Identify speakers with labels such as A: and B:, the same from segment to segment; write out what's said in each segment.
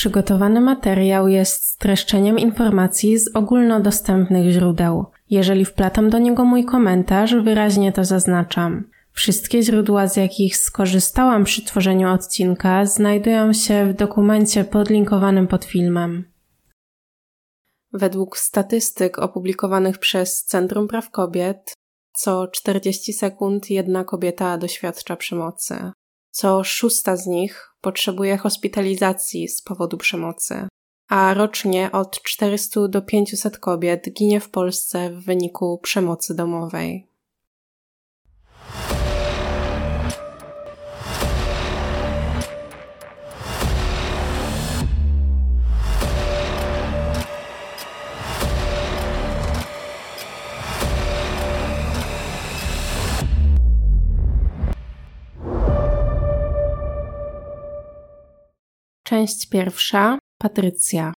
A: Przygotowany materiał jest streszczeniem informacji z ogólnodostępnych źródeł. Jeżeli wplatam do niego mój komentarz, wyraźnie to zaznaczam. Wszystkie źródła, z jakich skorzystałam przy tworzeniu odcinka, znajdują się w dokumencie podlinkowanym pod filmem. Według statystyk opublikowanych przez Centrum Praw Kobiet, co 40 sekund jedna kobieta doświadcza przemocy. Co szósta z nich potrzebuje hospitalizacji z powodu przemocy, a rocznie od 400 do 500 kobiet ginie w Polsce w wyniku przemocy domowej. Część pierwsza. Patrycja.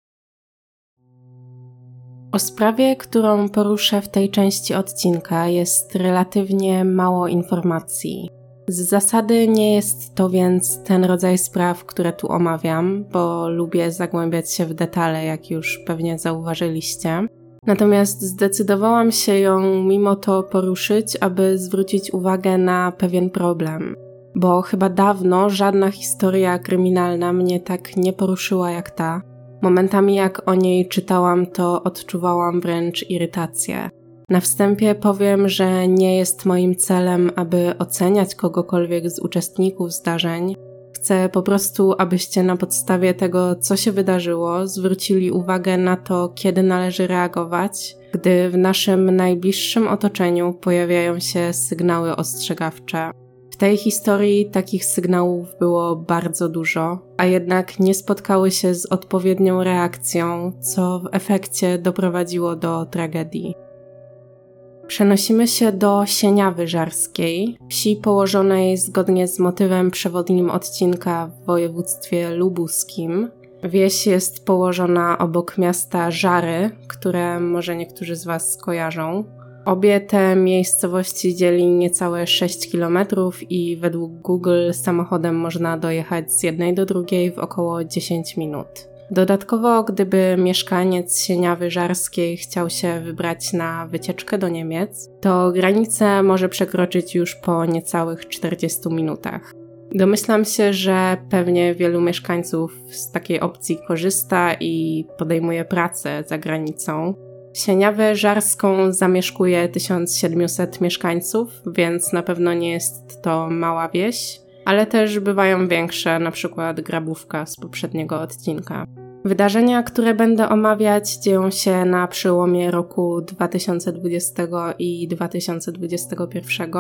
A: O sprawie, którą poruszę w tej części odcinka, jest relatywnie mało informacji. Z zasady nie jest to więc ten rodzaj spraw, które tu omawiam, bo lubię zagłębiać się w detale, jak już pewnie zauważyliście. Natomiast zdecydowałam się ją mimo to poruszyć, aby zwrócić uwagę na pewien problem bo chyba dawno żadna historia kryminalna mnie tak nie poruszyła jak ta. Momentami jak o niej czytałam, to odczuwałam wręcz irytację. Na wstępie powiem, że nie jest moim celem, aby oceniać kogokolwiek z uczestników zdarzeń. Chcę po prostu, abyście na podstawie tego, co się wydarzyło, zwrócili uwagę na to, kiedy należy reagować, gdy w naszym najbliższym otoczeniu pojawiają się sygnały ostrzegawcze tej historii takich sygnałów było bardzo dużo, a jednak nie spotkały się z odpowiednią reakcją, co w efekcie doprowadziło do tragedii. Przenosimy się do Sieniawy Żarskiej, wsi położonej zgodnie z motywem przewodnim odcinka w województwie lubuskim. Wieś jest położona obok miasta Żary, które może niektórzy z Was skojarzą. Obie te miejscowości dzieli niecałe 6 km i według Google samochodem można dojechać z jednej do drugiej w około 10 minut. Dodatkowo, gdyby mieszkaniec Sieniawy Żarskiej chciał się wybrać na wycieczkę do Niemiec, to granicę może przekroczyć już po niecałych 40 minutach. Domyślam się, że pewnie wielu mieszkańców z takiej opcji korzysta i podejmuje pracę za granicą, Sieniawę Żarską zamieszkuje 1700 mieszkańców, więc na pewno nie jest to mała wieś, ale też bywają większe, na przykład Grabówka z poprzedniego odcinka. Wydarzenia, które będę omawiać, dzieją się na przełomie roku 2020 i 2021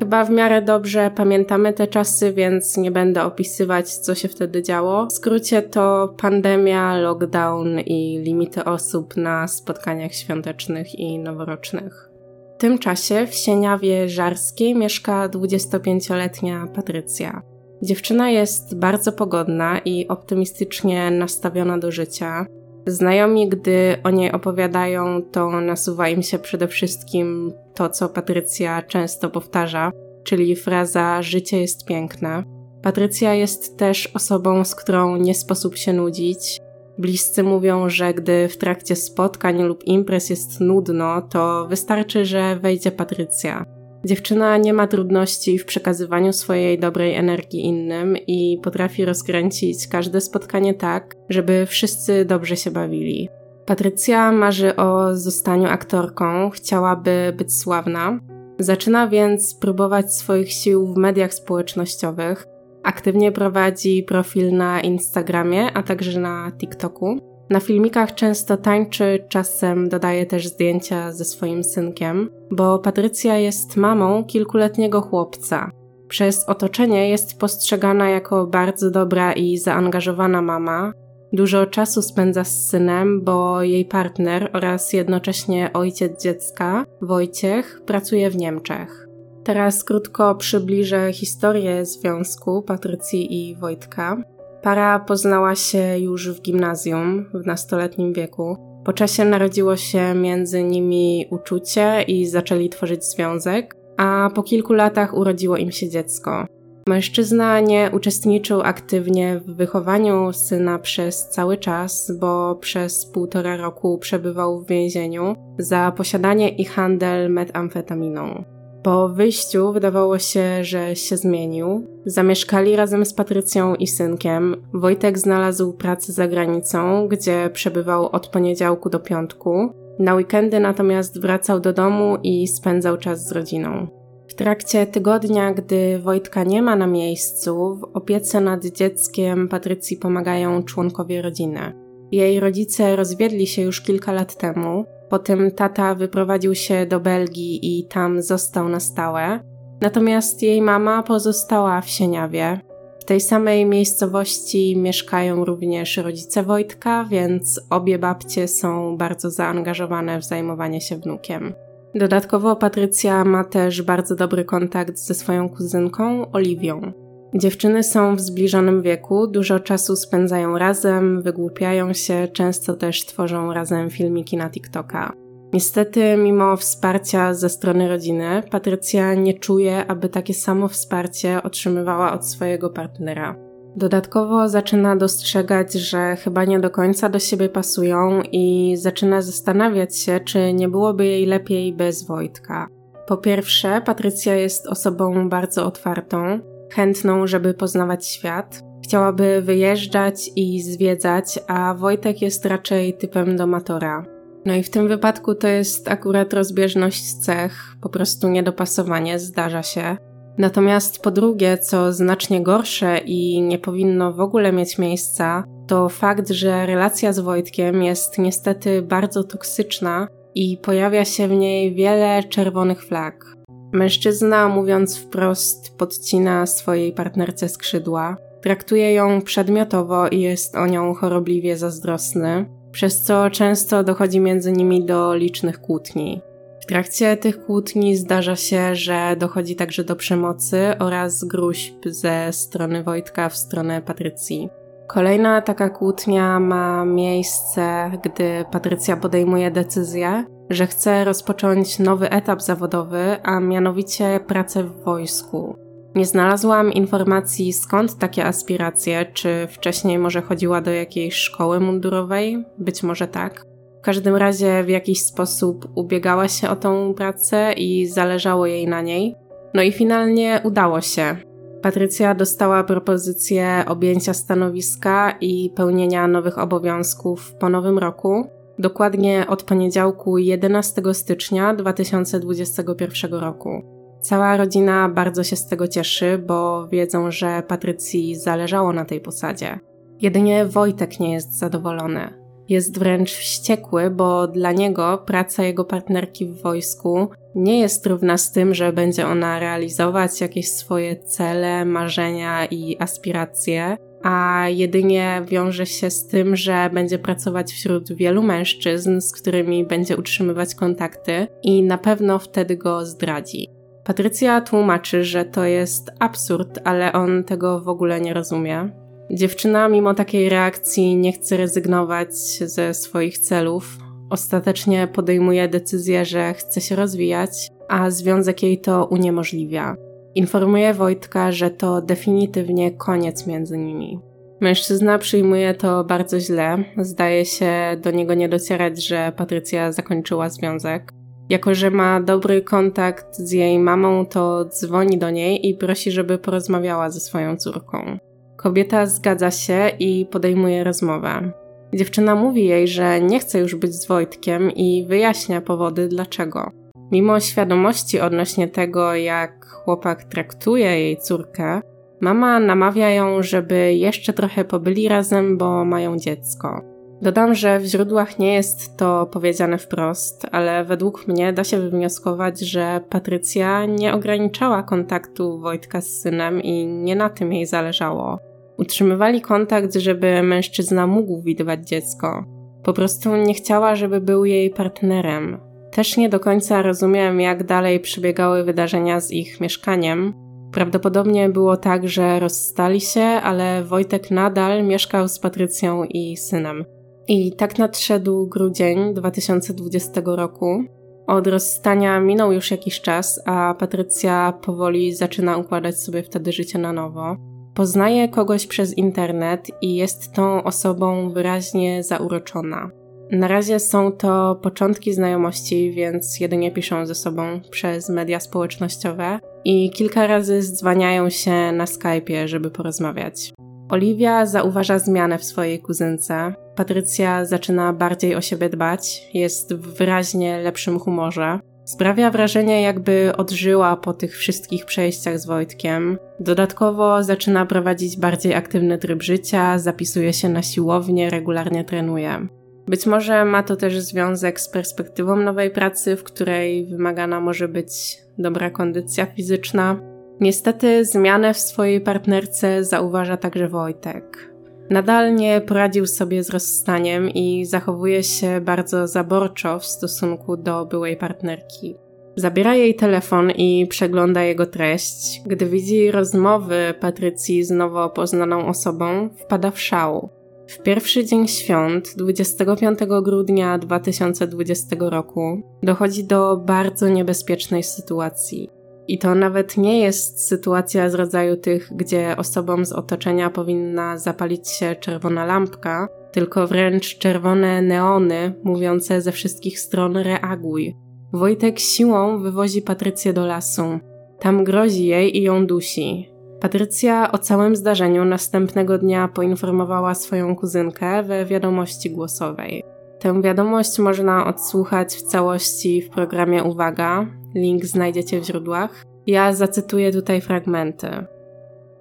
A: Chyba w miarę dobrze pamiętamy te czasy, więc nie będę opisywać, co się wtedy działo. W skrócie to pandemia, lockdown i limity osób na spotkaniach świątecznych i noworocznych. W tym czasie w Sieniawie Żarskiej mieszka 25-letnia Patrycja. Dziewczyna jest bardzo pogodna i optymistycznie nastawiona do życia. Znajomi, gdy o niej opowiadają, to nasuwa im się przede wszystkim to, co Patrycja często powtarza, czyli fraza życie jest piękne. Patrycja jest też osobą, z którą nie sposób się nudzić. Bliscy mówią, że gdy w trakcie spotkań lub imprez jest nudno, to wystarczy, że wejdzie Patrycja. Dziewczyna nie ma trudności w przekazywaniu swojej dobrej energii innym i potrafi rozkręcić każde spotkanie tak, żeby wszyscy dobrze się bawili. Patrycja marzy o zostaniu aktorką, chciałaby być sławna. Zaczyna więc próbować swoich sił w mediach społecznościowych. Aktywnie prowadzi profil na Instagramie, a także na TikToku. Na filmikach często tańczy, czasem dodaje też zdjęcia ze swoim synkiem, bo Patrycja jest mamą kilkuletniego chłopca. Przez otoczenie jest postrzegana jako bardzo dobra i zaangażowana mama, Dużo czasu spędza z synem, bo jej partner oraz jednocześnie ojciec dziecka, Wojciech, pracuje w Niemczech. Teraz krótko przybliżę historię związku Patrycji i Wojtka. Para poznała się już w gimnazjum w nastoletnim wieku. Po czasie narodziło się między nimi uczucie i zaczęli tworzyć związek, a po kilku latach urodziło im się dziecko. Mężczyzna nie uczestniczył aktywnie w wychowaniu syna przez cały czas, bo przez półtora roku przebywał w więzieniu za posiadanie i handel metamfetaminą. Po wyjściu wydawało się, że się zmienił. Zamieszkali razem z Patrycją i synkiem. Wojtek znalazł pracę za granicą, gdzie przebywał od poniedziałku do piątku. Na weekendy natomiast wracał do domu i spędzał czas z rodziną. W trakcie tygodnia, gdy Wojtka nie ma na miejscu, w opiece nad dzieckiem Patrycji pomagają członkowie rodziny. Jej rodzice rozwiedli się już kilka lat temu, potem tata wyprowadził się do Belgii i tam został na stałe, natomiast jej mama pozostała w Sieniawie. W tej samej miejscowości mieszkają również rodzice Wojtka, więc obie babcie są bardzo zaangażowane w zajmowanie się wnukiem. Dodatkowo Patrycja ma też bardzo dobry kontakt ze swoją kuzynką Oliwią. Dziewczyny są w zbliżonym wieku, dużo czasu spędzają razem, wygłupiają się, często też tworzą razem filmiki na TikToka. Niestety, mimo wsparcia ze strony rodziny, Patrycja nie czuje, aby takie samo wsparcie otrzymywała od swojego partnera. Dodatkowo zaczyna dostrzegać, że chyba nie do końca do siebie pasują i zaczyna zastanawiać się, czy nie byłoby jej lepiej bez Wojtka. Po pierwsze, Patrycja jest osobą bardzo otwartą, chętną, żeby poznawać świat. Chciałaby wyjeżdżać i zwiedzać, a Wojtek jest raczej typem domatora. No i w tym wypadku to jest akurat rozbieżność cech, po prostu niedopasowanie, zdarza się. Natomiast po drugie, co znacznie gorsze i nie powinno w ogóle mieć miejsca, to fakt, że relacja z Wojtkiem jest niestety bardzo toksyczna i pojawia się w niej wiele czerwonych flag. Mężczyzna, mówiąc wprost, podcina swojej partnerce skrzydła, traktuje ją przedmiotowo i jest o nią chorobliwie zazdrosny, przez co często dochodzi między nimi do licznych kłótni. W trakcie tych kłótni zdarza się, że dochodzi także do przemocy oraz gruźb ze strony Wojtka w stronę Patrycji. Kolejna taka kłótnia ma miejsce, gdy Patrycja podejmuje decyzję, że chce rozpocząć nowy etap zawodowy, a mianowicie pracę w wojsku. Nie znalazłam informacji skąd takie aspiracje, czy wcześniej może chodziła do jakiejś szkoły mundurowej, być może tak. W każdym razie w jakiś sposób ubiegała się o tą pracę i zależało jej na niej. No i finalnie udało się. Patrycja dostała propozycję objęcia stanowiska i pełnienia nowych obowiązków po nowym roku, dokładnie od poniedziałku 11 stycznia 2021 roku. Cała rodzina bardzo się z tego cieszy, bo wiedzą, że Patrycji zależało na tej posadzie. Jedynie Wojtek nie jest zadowolony. Jest wręcz wściekły, bo dla niego praca jego partnerki w wojsku nie jest równa z tym, że będzie ona realizować jakieś swoje cele, marzenia i aspiracje, a jedynie wiąże się z tym, że będzie pracować wśród wielu mężczyzn, z którymi będzie utrzymywać kontakty i na pewno wtedy go zdradzi. Patrycja tłumaczy, że to jest absurd, ale on tego w ogóle nie rozumie. Dziewczyna, mimo takiej reakcji, nie chce rezygnować ze swoich celów. Ostatecznie podejmuje decyzję, że chce się rozwijać, a związek jej to uniemożliwia. Informuje Wojtka, że to definitywnie koniec między nimi. Mężczyzna przyjmuje to bardzo źle, zdaje się do niego nie docierać, że Patrycja zakończyła związek. Jako, że ma dobry kontakt z jej mamą, to dzwoni do niej i prosi, żeby porozmawiała ze swoją córką. Kobieta zgadza się i podejmuje rozmowę. Dziewczyna mówi jej, że nie chce już być z Wojtkiem i wyjaśnia powody dlaczego. Mimo świadomości odnośnie tego, jak chłopak traktuje jej córkę, mama namawia ją, żeby jeszcze trochę pobyli razem, bo mają dziecko. Dodam, że w źródłach nie jest to powiedziane wprost, ale według mnie da się wywnioskować, że Patrycja nie ograniczała kontaktu Wojtka z synem i nie na tym jej zależało. Utrzymywali kontakt, żeby mężczyzna mógł widywać dziecko. Po prostu nie chciała, żeby był jej partnerem. Też nie do końca rozumiem, jak dalej przebiegały wydarzenia z ich mieszkaniem. Prawdopodobnie było tak, że rozstali się, ale Wojtek nadal mieszkał z Patrycją i synem. I tak nadszedł grudzień 2020 roku. Od rozstania minął już jakiś czas, a Patrycja powoli zaczyna układać sobie wtedy życie na nowo. Poznaje kogoś przez internet i jest tą osobą wyraźnie zauroczona. Na razie są to początki znajomości, więc jedynie piszą ze sobą przez media społecznościowe i kilka razy zdzwaniają się na Skype'ie, żeby porozmawiać. Oliwia zauważa zmianę w swojej kuzynce. Patrycja zaczyna bardziej o siebie dbać, jest w wyraźnie lepszym humorze. Sprawia wrażenie, jakby odżyła po tych wszystkich przejściach z Wojtkiem. Dodatkowo zaczyna prowadzić bardziej aktywny tryb życia, zapisuje się na siłownię, regularnie trenuje. Być może ma to też związek z perspektywą nowej pracy, w której wymagana może być dobra kondycja fizyczna. Niestety zmianę w swojej partnerce zauważa także Wojtek. Nadal nie poradził sobie z rozstaniem i zachowuje się bardzo zaborczo w stosunku do byłej partnerki. Zabiera jej telefon i przegląda jego treść. Gdy widzi rozmowy Patrycji z nowo poznaną osobą, wpada w szał. W pierwszy dzień świąt, 25 grudnia 2020 roku, dochodzi do bardzo niebezpiecznej sytuacji. I to nawet nie jest sytuacja z rodzaju tych, gdzie osobom z otoczenia powinna zapalić się czerwona lampka, tylko wręcz czerwone neony mówiące ze wszystkich stron reaguj. Wojtek siłą wywozi Patrycję do lasu. Tam grozi jej i ją dusi. Patrycja o całym zdarzeniu następnego dnia poinformowała swoją kuzynkę we wiadomości głosowej. Tę wiadomość można odsłuchać w całości w programie Uwaga. Link znajdziecie w źródłach. Ja zacytuję tutaj fragmenty.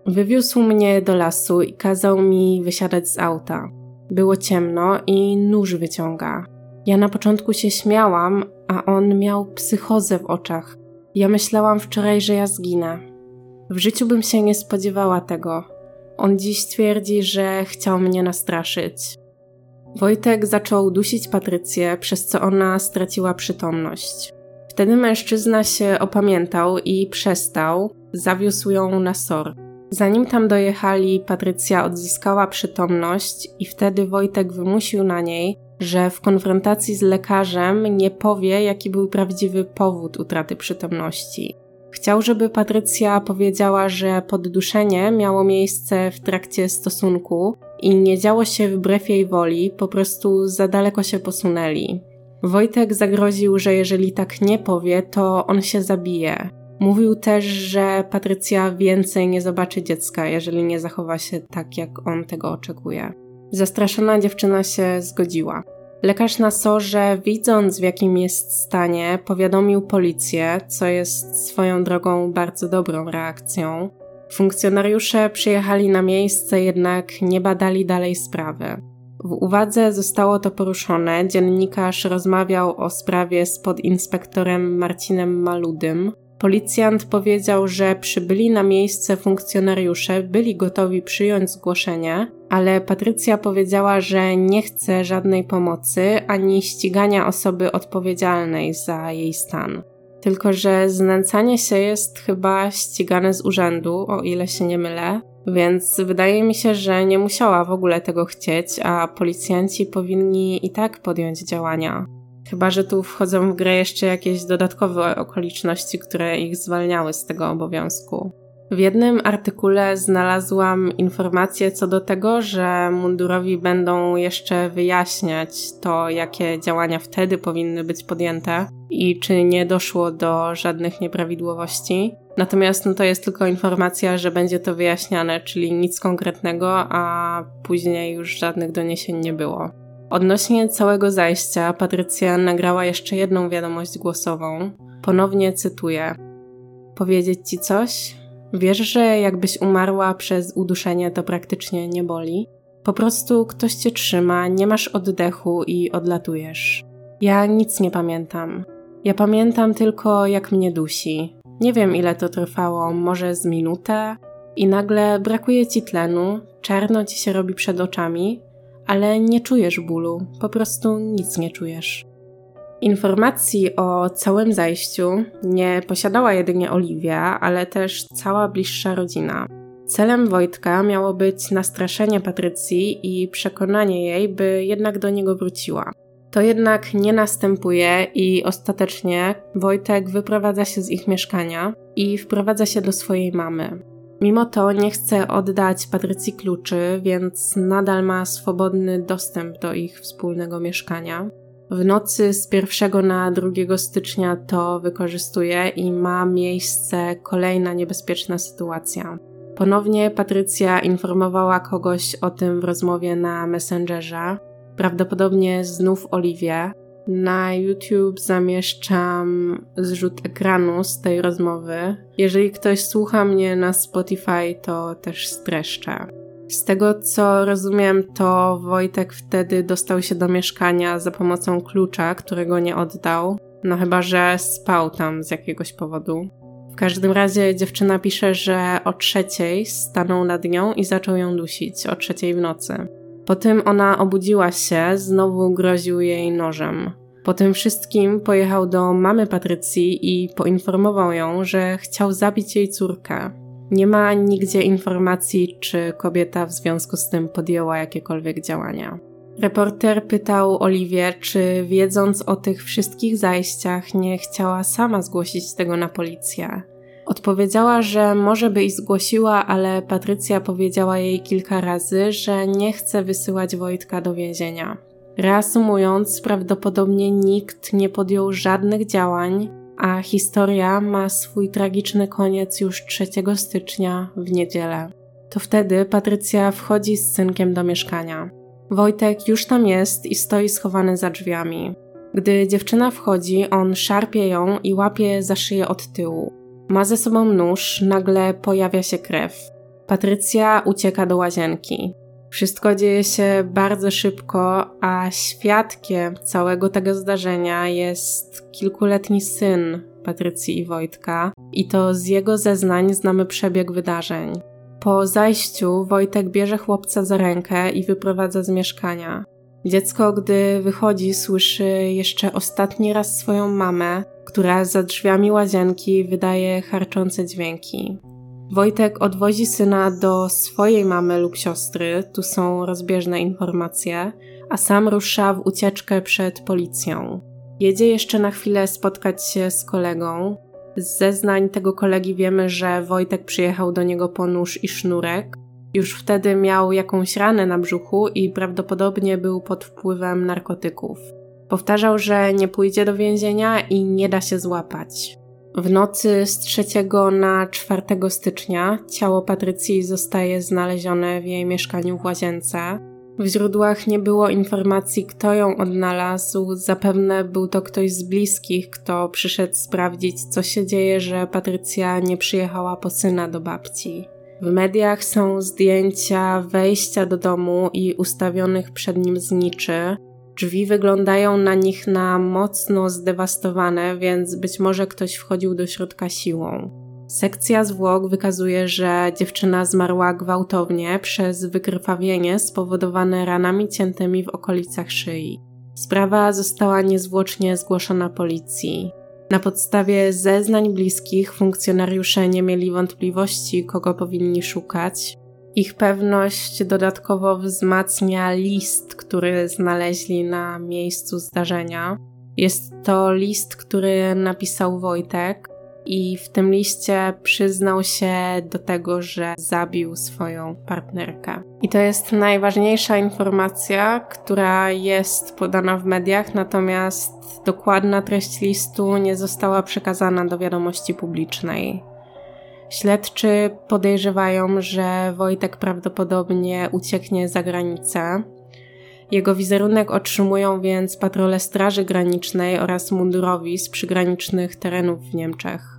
A: Wywiózł mnie do lasu i kazał mi wysiadać z auta. Było ciemno i nóż wyciąga. Ja na początku się śmiałam, a on miał psychozę w oczach. Ja myślałam wczoraj, że ja zginę. W życiu bym się nie spodziewała tego. On dziś twierdzi, że chciał mnie nastraszyć. Wojtek zaczął dusić Patrycję, przez co ona straciła przytomność. Wtedy mężczyzna się opamiętał i przestał, zawiózł ją na SOR. Zanim tam dojechali, Patrycja odzyskała przytomność i wtedy Wojtek wymusił na niej, że w konfrontacji z lekarzem nie powie, jaki był prawdziwy powód utraty przytomności. Chciał, żeby Patrycja powiedziała, że podduszenie miało miejsce w trakcie stosunku i nie działo się wbrew jej woli, po prostu za daleko się posunęli. Wojtek zagroził, że jeżeli tak nie powie, to on się zabije. Mówił też, że Patrycja więcej nie zobaczy dziecka, jeżeli nie zachowa się tak, jak on tego oczekuje. Zastraszona dziewczyna się zgodziła. Lekarz na sorze, widząc w jakim jest stanie, powiadomił policję, co jest swoją drogą bardzo dobrą reakcją. Funkcjonariusze przyjechali na miejsce, jednak nie badali dalej sprawy. W uwadze zostało to poruszone. Dziennikarz rozmawiał o sprawie z podinspektorem Marcinem Maludym. Policjant powiedział, że przybyli na miejsce funkcjonariusze, byli gotowi przyjąć zgłoszenie, ale Patrycja powiedziała, że nie chce żadnej pomocy ani ścigania osoby odpowiedzialnej za jej stan. Tylko, że znęcanie się jest chyba ścigane z urzędu, o ile się nie mylę, więc wydaje mi się, że nie musiała w ogóle tego chcieć, a policjanci powinni i tak podjąć działania. Chyba, że tu wchodzą w grę jeszcze jakieś dodatkowe okoliczności, które ich zwalniały z tego obowiązku. W jednym artykule znalazłam informację co do tego, że mundurowi będą jeszcze wyjaśniać to, jakie działania wtedy powinny być podjęte i czy nie doszło do żadnych nieprawidłowości. Natomiast no, to jest tylko informacja, że będzie to wyjaśniane, czyli nic konkretnego, a później już żadnych doniesień nie było. Odnośnie całego zajścia, Patrycja nagrała jeszcze jedną wiadomość głosową. Ponownie cytuję: Powiedzieć ci coś? Wiesz, że jakbyś umarła przez uduszenie, to praktycznie nie boli. Po prostu ktoś cię trzyma, nie masz oddechu i odlatujesz. Ja nic nie pamiętam. Ja pamiętam tylko, jak mnie dusi. Nie wiem, ile to trwało, może z minutę, i nagle brakuje ci tlenu, czarno ci się robi przed oczami, ale nie czujesz bólu, po prostu nic nie czujesz. Informacji o całym zajściu nie posiadała jedynie Oliwia, ale też cała bliższa rodzina. Celem Wojtka miało być nastraszenie Patrycji i przekonanie jej, by jednak do niego wróciła. To jednak nie następuje i ostatecznie Wojtek wyprowadza się z ich mieszkania i wprowadza się do swojej mamy. Mimo to nie chce oddać Patrycji kluczy, więc nadal ma swobodny dostęp do ich wspólnego mieszkania. W nocy z 1 na 2 stycznia to wykorzystuje i ma miejsce kolejna niebezpieczna sytuacja. Ponownie Patrycja informowała kogoś o tym w rozmowie na Messengerze, prawdopodobnie znów Oliwię. Na YouTube zamieszczam zrzut ekranu z tej rozmowy. Jeżeli ktoś słucha mnie na Spotify, to też streszczę. Z tego co rozumiem, to Wojtek wtedy dostał się do mieszkania za pomocą klucza, którego nie oddał. No chyba, że spał tam z jakiegoś powodu. W każdym razie dziewczyna pisze, że o trzeciej stanął nad nią i zaczął ją dusić, o trzeciej w nocy. Po tym ona obudziła się, znowu groził jej nożem. Po tym wszystkim pojechał do mamy Patrycji i poinformował ją, że chciał zabić jej córkę. Nie ma nigdzie informacji, czy kobieta w związku z tym podjęła jakiekolwiek działania. Reporter pytał Oliwię, czy wiedząc o tych wszystkich zajściach, nie chciała sama zgłosić tego na policję. Odpowiedziała, że może by i zgłosiła, ale Patrycja powiedziała jej kilka razy, że nie chce wysyłać Wojtka do więzienia. Reasumując, prawdopodobnie nikt nie podjął żadnych działań, a historia ma swój tragiczny koniec już 3 stycznia w niedzielę. To wtedy Patrycja wchodzi z synkiem do mieszkania. Wojtek już tam jest i stoi schowany za drzwiami. Gdy dziewczyna wchodzi, on szarpie ją i łapie za szyję od tyłu. Ma ze sobą nóż, nagle pojawia się krew. Patrycja ucieka do łazienki. Wszystko dzieje się bardzo szybko, a świadkiem całego tego zdarzenia jest kilkuletni syn Patrycji i Wojtka, i to z jego zeznań znamy przebieg wydarzeń. Po zajściu Wojtek bierze chłopca za rękę i wyprowadza z mieszkania. Dziecko, gdy wychodzi, słyszy jeszcze ostatni raz swoją mamę, która za drzwiami łazienki wydaje harczące dźwięki. Wojtek odwozi syna do swojej mamy lub siostry, tu są rozbieżne informacje, a sam rusza w ucieczkę przed policją. Jedzie jeszcze na chwilę spotkać się z kolegą. Z zeznań tego kolegi wiemy, że Wojtek przyjechał do niego po nóż i sznurek. Już wtedy miał jakąś ranę na brzuchu i prawdopodobnie był pod wpływem narkotyków. Powtarzał, że nie pójdzie do więzienia i nie da się złapać. W nocy z 3 na 4 stycznia ciało Patrycji zostaje znalezione w jej mieszkaniu w łazience. W źródłach nie było informacji, kto ją odnalazł. Zapewne był to ktoś z bliskich, kto przyszedł sprawdzić, co się dzieje, że Patrycja nie przyjechała po syna do babci. W mediach są zdjęcia wejścia do domu i ustawionych przed nim zniczy. Drzwi wyglądają na nich na mocno zdewastowane, więc być może ktoś wchodził do środka siłą. Sekcja zwłok wykazuje, że dziewczyna zmarła gwałtownie przez wykrwawienie spowodowane ranami ciętymi w okolicach szyi. Sprawa została niezwłocznie zgłoszona policji. Na podstawie zeznań bliskich funkcjonariusze nie mieli wątpliwości, kogo powinni szukać. Ich pewność dodatkowo wzmacnia list, który znaleźli na miejscu zdarzenia. Jest to list, który napisał Wojtek, i w tym liście przyznał się do tego, że zabił swoją partnerkę. I to jest najważniejsza informacja, która jest podana w mediach, natomiast dokładna treść listu nie została przekazana do wiadomości publicznej. Śledczy podejrzewają, że Wojtek prawdopodobnie ucieknie za granicę. Jego wizerunek otrzymują więc patrole Straży Granicznej oraz mundurowi z przygranicznych terenów w Niemczech.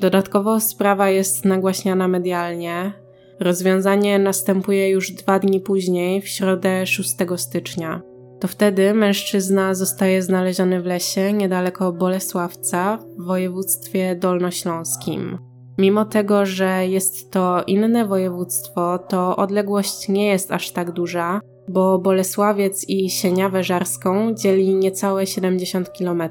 A: Dodatkowo sprawa jest nagłaśniana medialnie. Rozwiązanie następuje już dwa dni później, w środę 6 stycznia. To wtedy mężczyzna zostaje znaleziony w lesie niedaleko Bolesławca w województwie dolnośląskim. Mimo tego, że jest to inne województwo, to odległość nie jest aż tak duża, bo Bolesławiec i Sieniawę Żarską dzieli niecałe 70 km,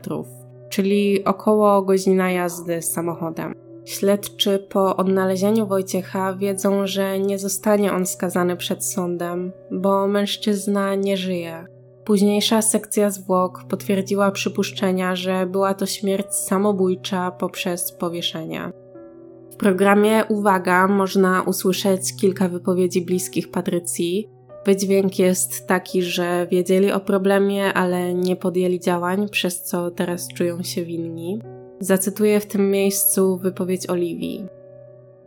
A: czyli około godzina jazdy samochodem. Śledczy po odnalezieniu Wojciecha wiedzą, że nie zostanie on skazany przed sądem, bo mężczyzna nie żyje. Późniejsza sekcja zwłok potwierdziła przypuszczenia, że była to śmierć samobójcza poprzez powieszenie. W programie Uwaga można usłyszeć kilka wypowiedzi bliskich Patrycji. Wydźwięk jest taki, że wiedzieli o problemie, ale nie podjęli działań, przez co teraz czują się winni. Zacytuję w tym miejscu wypowiedź Oliwii.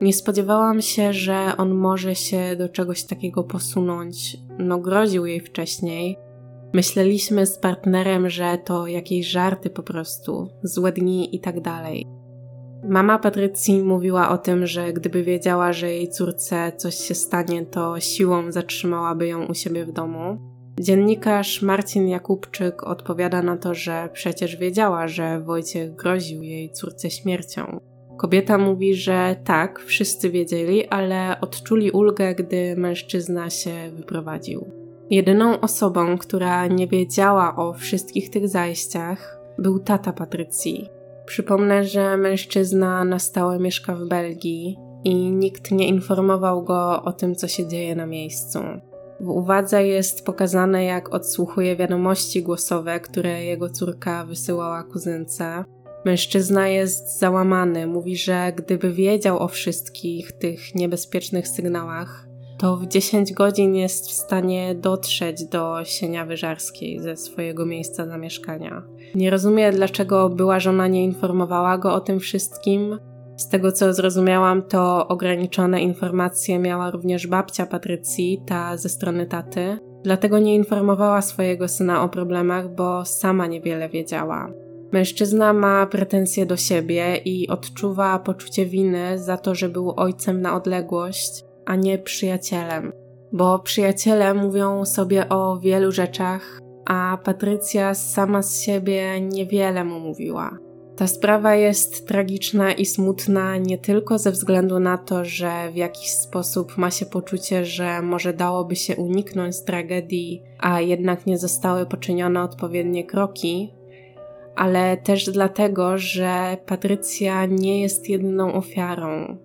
A: Nie spodziewałam się, że on może się do czegoś takiego posunąć. No, groził jej wcześniej. Myśleliśmy z partnerem, że to jakieś żarty po prostu, złe dni i tak dalej. Mama Patrycji mówiła o tym, że gdyby wiedziała, że jej córce coś się stanie, to siłą zatrzymałaby ją u siebie w domu. Dziennikarz Marcin Jakubczyk odpowiada na to, że przecież wiedziała, że Wojciech groził jej córce śmiercią. Kobieta mówi, że tak, wszyscy wiedzieli, ale odczuli ulgę, gdy mężczyzna się wyprowadził. Jedyną osobą, która nie wiedziała o wszystkich tych zajściach, był tata Patrycji. Przypomnę, że mężczyzna na stałe mieszka w Belgii i nikt nie informował go o tym, co się dzieje na miejscu. W uwadze jest pokazane, jak odsłuchuje wiadomości głosowe, które jego córka wysyłała kuzynce. Mężczyzna jest załamany, mówi, że gdyby wiedział o wszystkich tych niebezpiecznych sygnałach, to w 10 godzin jest w stanie dotrzeć do Sieniawy Żarskiej ze swojego miejsca zamieszkania. Nie rozumie, dlaczego była żona nie informowała go o tym wszystkim. Z tego co zrozumiałam, to ograniczone informacje miała również babcia Patrycji, ta ze strony taty. Dlatego nie informowała swojego syna o problemach, bo sama niewiele wiedziała. Mężczyzna ma pretensje do siebie i odczuwa poczucie winy za to, że był ojcem na odległość a nie przyjacielem. Bo przyjaciele mówią sobie o wielu rzeczach, a Patrycja sama z siebie niewiele mu mówiła. Ta sprawa jest tragiczna i smutna nie tylko ze względu na to, że w jakiś sposób ma się poczucie, że może dałoby się uniknąć tragedii, a jednak nie zostały poczynione odpowiednie kroki, ale też dlatego, że Patrycja nie jest jedyną ofiarą.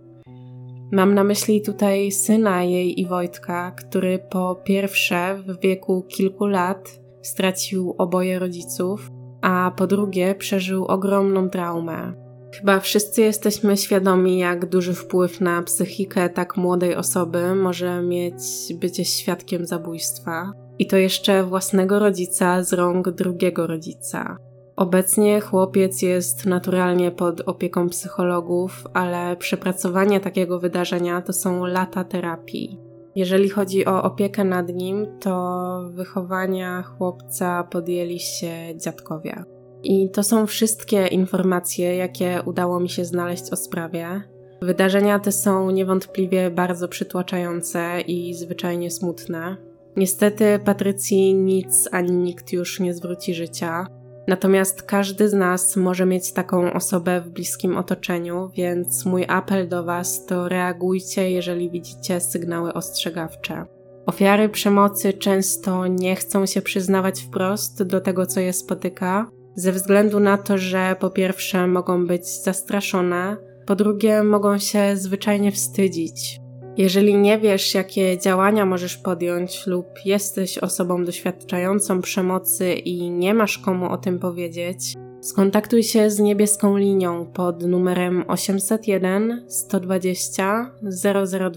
A: Mam na myśli tutaj syna jej i Wojtka, który po pierwsze w wieku kilku lat stracił oboje rodziców, a po drugie przeżył ogromną traumę. Chyba wszyscy jesteśmy świadomi, jak duży wpływ na psychikę tak młodej osoby może mieć bycie świadkiem zabójstwa. I to jeszcze własnego rodzica z rąk drugiego rodzica. Obecnie chłopiec jest naturalnie pod opieką psychologów, ale przepracowanie takiego wydarzenia to są lata terapii. Jeżeli chodzi o opiekę nad nim, to wychowania chłopca podjęli się dziadkowie. I to są wszystkie informacje, jakie udało mi się znaleźć o sprawie. Wydarzenia te są niewątpliwie bardzo przytłaczające i zwyczajnie smutne. Niestety Patrycji nic ani nikt już nie zwróci życia. Natomiast każdy z nas może mieć taką osobę w bliskim otoczeniu, więc mój apel do Was to reagujcie, jeżeli widzicie sygnały ostrzegawcze. Ofiary przemocy często nie chcą się przyznawać wprost do tego, co je spotyka, ze względu na to, że po pierwsze mogą być zastraszone, po drugie mogą się zwyczajnie wstydzić. Jeżeli nie wiesz, jakie działania możesz podjąć, lub jesteś osobą doświadczającą przemocy i nie masz komu o tym powiedzieć, skontaktuj się z niebieską linią pod numerem 801 120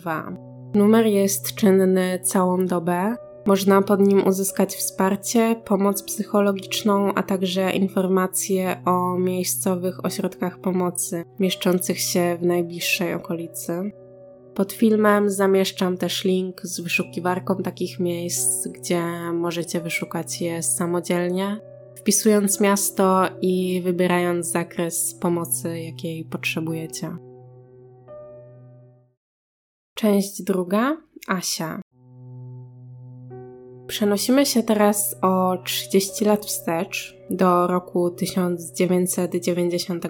A: 002. Numer jest czynny całą dobę. Można pod nim uzyskać wsparcie, pomoc psychologiczną, a także informacje o miejscowych ośrodkach pomocy mieszczących się w najbliższej okolicy. Pod filmem zamieszczam też link z wyszukiwarką takich miejsc, gdzie możecie wyszukać je samodzielnie, wpisując miasto i wybierając zakres pomocy, jakiej potrzebujecie. Część druga Asia. Przenosimy się teraz o 30 lat wstecz do roku 1991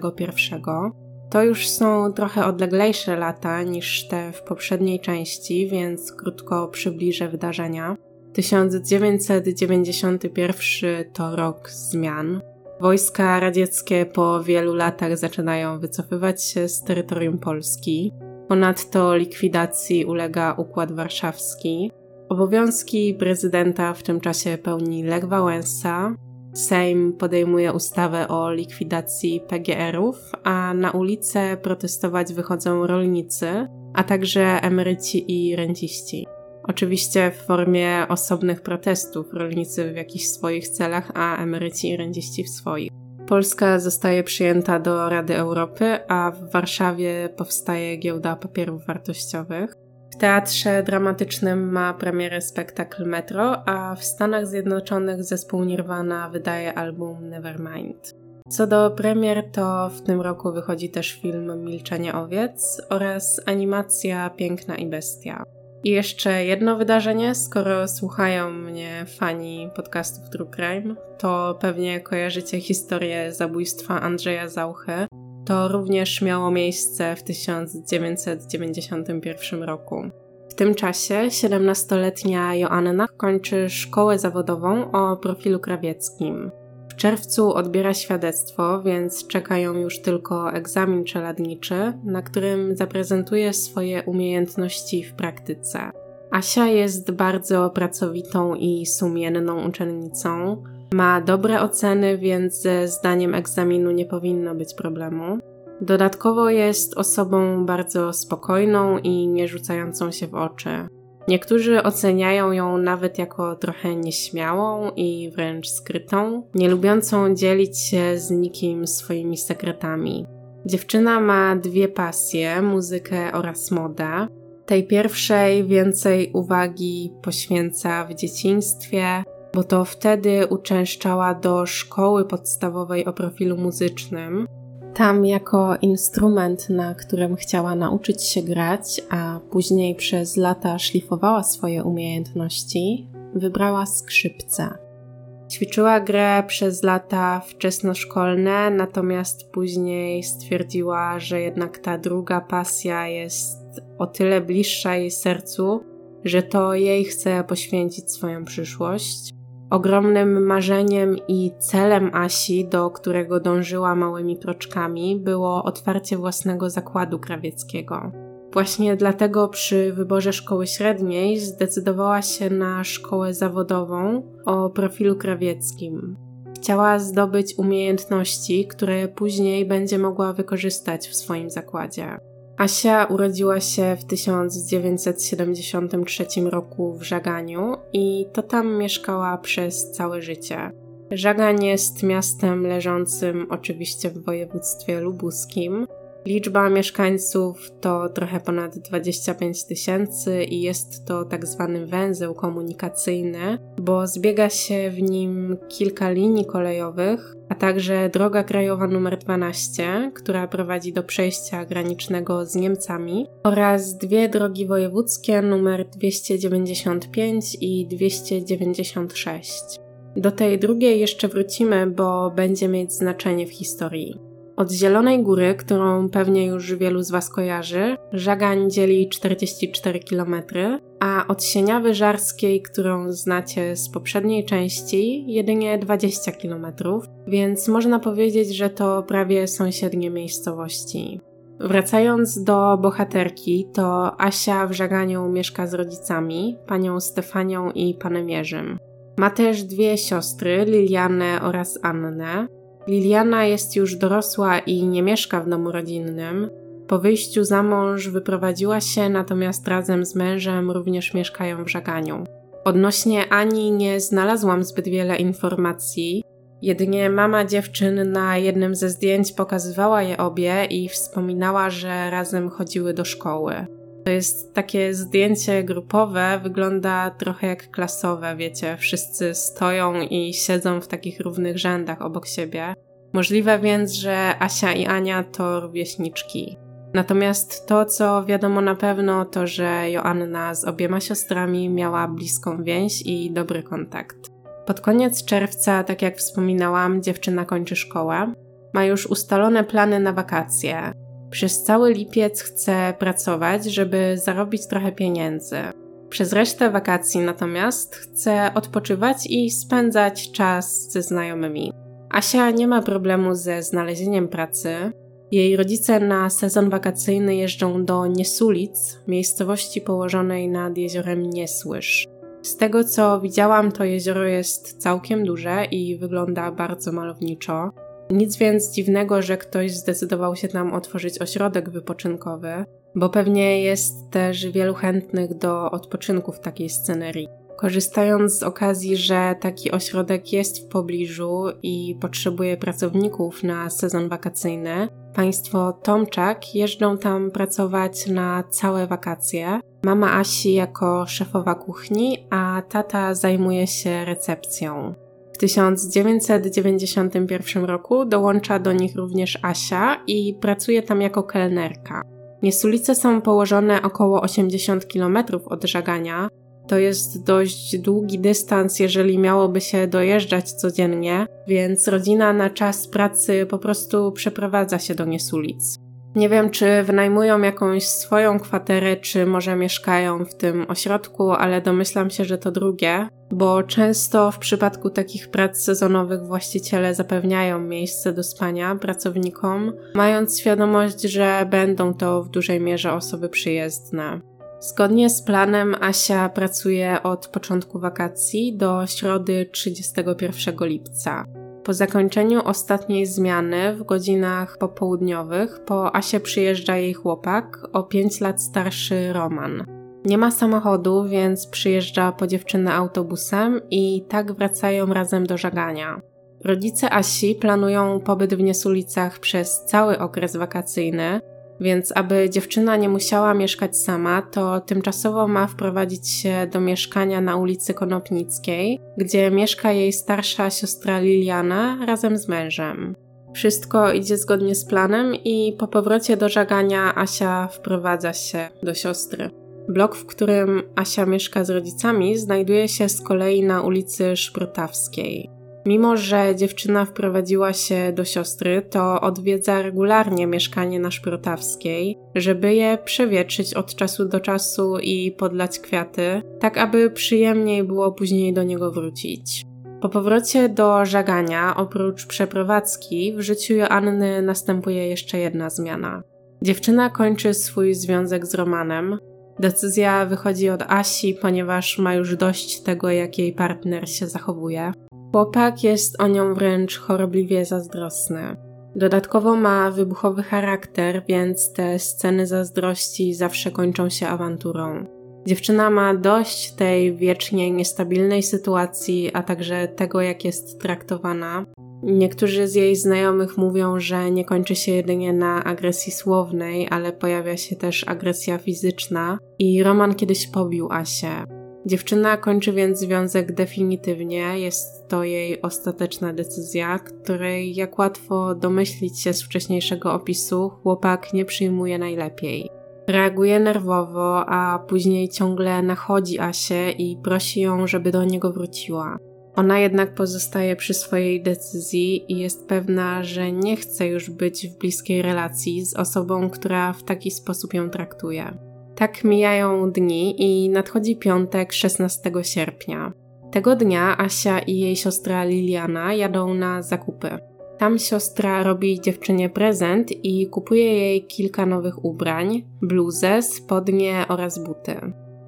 A: to już są trochę odleglejsze lata niż te w poprzedniej części, więc krótko przybliżę wydarzenia. 1991 to rok zmian. Wojska radzieckie po wielu latach zaczynają wycofywać się z terytorium Polski. Ponadto likwidacji ulega Układ Warszawski. Obowiązki prezydenta w tym czasie pełni Lech Wałęsa. Sejm podejmuje ustawę o likwidacji PGR-ów, a na ulicę protestować wychodzą rolnicy, a także emeryci i renciści. Oczywiście w formie osobnych protestów, rolnicy w jakichś swoich celach, a emeryci i renciści w swoich. Polska zostaje przyjęta do Rady Europy, a w Warszawie powstaje giełda papierów wartościowych. W teatrze dramatycznym ma premierę spektakl Metro, a w Stanach Zjednoczonych zespół Nirvana wydaje album Nevermind. Co do premier, to w tym roku wychodzi też film Milczenie owiec oraz animacja Piękna i Bestia. I jeszcze jedno wydarzenie, skoro słuchają mnie fani podcastów True Crime, to pewnie kojarzycie historię zabójstwa Andrzeja Zauchy. To również miało miejsce w 1991 roku. W tym czasie 17-letnia Joanna kończy szkołę zawodową o profilu krawieckim. W czerwcu odbiera świadectwo, więc czekają już tylko egzamin czeladniczy, na którym zaprezentuje swoje umiejętności w praktyce. Asia jest bardzo pracowitą i sumienną uczennicą. Ma dobre oceny, więc ze zdaniem egzaminu nie powinno być problemu. Dodatkowo jest osobą bardzo spokojną i nie rzucającą się w oczy. Niektórzy oceniają ją nawet jako trochę nieśmiałą i wręcz skrytą, nie lubiącą dzielić się z nikim swoimi sekretami. Dziewczyna ma dwie pasje muzykę oraz modę. Tej pierwszej więcej uwagi poświęca w dzieciństwie, bo to wtedy uczęszczała do szkoły podstawowej o profilu muzycznym, tam jako instrument, na którym chciała nauczyć się grać, a później przez lata szlifowała swoje umiejętności, wybrała skrzypce. Ćwiczyła grę przez lata wczesnoszkolne, natomiast później stwierdziła, że jednak ta druga pasja jest o tyle bliższa jej sercu, że to jej chce poświęcić swoją przyszłość. Ogromnym marzeniem i celem Asi, do którego dążyła małymi kroczkami, było otwarcie własnego zakładu krawieckiego. Właśnie dlatego przy wyborze szkoły średniej zdecydowała się na szkołę zawodową o profilu krawieckim. Chciała zdobyć umiejętności, które później będzie mogła wykorzystać w swoim zakładzie. Asia urodziła się w 1973 roku w Żaganiu i to tam mieszkała przez całe życie. Żagań jest miastem leżącym oczywiście w województwie lubuskim, Liczba mieszkańców to trochę ponad 25 tysięcy i jest to tak zwany węzeł komunikacyjny, bo zbiega się w nim kilka linii kolejowych, a także droga krajowa numer 12, która prowadzi do przejścia granicznego z Niemcami, oraz dwie drogi wojewódzkie numer 295 i 296. Do tej drugiej jeszcze wrócimy, bo będzie mieć znaczenie w historii. Od Zielonej Góry, którą pewnie już wielu z Was kojarzy, Żagań dzieli 44 km, a od Sieniawy Żarskiej, którą znacie z poprzedniej części, jedynie 20 km, więc można powiedzieć, że to prawie sąsiednie miejscowości. Wracając do bohaterki, to Asia w Żaganiu mieszka z rodzicami, panią Stefanią i panem Jerzym. Ma też dwie siostry, Lilianę oraz Annę, Liliana jest już dorosła i nie mieszka w domu rodzinnym. Po wyjściu za mąż wyprowadziła się, natomiast razem z mężem również mieszkają w żaganiu. Odnośnie Ani nie znalazłam zbyt wiele informacji. Jedynie mama dziewczyn na jednym ze zdjęć pokazywała je obie i wspominała, że razem chodziły do szkoły. To jest takie zdjęcie grupowe, wygląda trochę jak klasowe, wiecie, wszyscy stoją i siedzą w takich równych rzędach obok siebie. Możliwe więc, że Asia i Ania to rówieśniczki. Natomiast to, co wiadomo na pewno, to że Joanna z obiema siostrami miała bliską więź i dobry kontakt. Pod koniec czerwca, tak jak wspominałam, dziewczyna kończy szkołę. Ma już ustalone plany na wakacje. Przez cały lipiec chce pracować, żeby zarobić trochę pieniędzy. Przez resztę wakacji natomiast chce odpoczywać i spędzać czas ze znajomymi. Asia nie ma problemu ze znalezieniem pracy. Jej rodzice na sezon wakacyjny jeżdżą do Niesulic, miejscowości położonej nad jeziorem Niesłysz. Z tego co widziałam, to jezioro jest całkiem duże i wygląda bardzo malowniczo. Nic więc dziwnego, że ktoś zdecydował się tam otworzyć ośrodek wypoczynkowy, bo pewnie jest też wielu chętnych do odpoczynku w takiej scenerii. Korzystając z okazji, że taki ośrodek jest w pobliżu i potrzebuje pracowników na sezon wakacyjny, państwo Tomczak jeżdżą tam pracować na całe wakacje. Mama Asi jako szefowa kuchni, a tata zajmuje się recepcją. W 1991 roku dołącza do nich również Asia i pracuje tam jako kelnerka. Niesulice są położone około 80 km od Żagania, to jest dość długi dystans, jeżeli miałoby się dojeżdżać codziennie, więc rodzina na czas pracy po prostu przeprowadza się do Niesulic. Nie wiem, czy wynajmują jakąś swoją kwaterę, czy może mieszkają w tym ośrodku, ale domyślam się, że to drugie, bo często w przypadku takich prac sezonowych właściciele zapewniają miejsce do spania pracownikom, mając świadomość, że będą to w dużej mierze osoby przyjezdne. Zgodnie z planem Asia pracuje od początku wakacji do środy 31 lipca. Po zakończeniu ostatniej zmiany w godzinach popołudniowych po Asie przyjeżdża jej chłopak, o 5 lat starszy Roman. Nie ma samochodu, więc przyjeżdża po dziewczynę autobusem i tak wracają razem do żagania. Rodzice Asi planują pobyt w Niesulicach przez cały okres wakacyjny, więc aby dziewczyna nie musiała mieszkać sama, to tymczasowo ma wprowadzić się do mieszkania na ulicy Konopnickiej, gdzie mieszka jej starsza siostra Liliana razem z mężem. Wszystko idzie zgodnie z planem i po powrocie do żagania Asia wprowadza się do siostry. Blok, w którym Asia mieszka z rodzicami, znajduje się z kolei na ulicy Szprotawskiej. Mimo, że dziewczyna wprowadziła się do siostry, to odwiedza regularnie mieszkanie na Szprotawskiej, żeby je przewietrzyć od czasu do czasu i podlać kwiaty, tak aby przyjemniej było później do niego wrócić. Po powrocie do żagania, oprócz przeprowadzki, w życiu Joanny następuje jeszcze jedna zmiana. Dziewczyna kończy swój związek z Romanem. Decyzja wychodzi od Asi, ponieważ ma już dość tego, jak jej partner się zachowuje. Chłopak jest o nią wręcz chorobliwie zazdrosny. Dodatkowo ma wybuchowy charakter, więc te sceny zazdrości zawsze kończą się awanturą. Dziewczyna ma dość tej wiecznie niestabilnej sytuacji, a także tego, jak jest traktowana. Niektórzy z jej znajomych mówią, że nie kończy się jedynie na agresji słownej, ale pojawia się też agresja fizyczna i Roman kiedyś pobił Asię. Dziewczyna kończy więc związek definitywnie, jest to jej ostateczna decyzja, której, jak łatwo domyślić się z wcześniejszego opisu, chłopak nie przyjmuje najlepiej. Reaguje nerwowo, a później ciągle nachodzi Asię i prosi ją, żeby do niego wróciła. Ona jednak pozostaje przy swojej decyzji i jest pewna, że nie chce już być w bliskiej relacji z osobą, która w taki sposób ją traktuje. Tak mijają dni i nadchodzi piątek 16 sierpnia. Tego dnia Asia i jej siostra Liliana jadą na zakupy. Tam siostra robi dziewczynie prezent i kupuje jej kilka nowych ubrań, bluzę, spodnie oraz buty.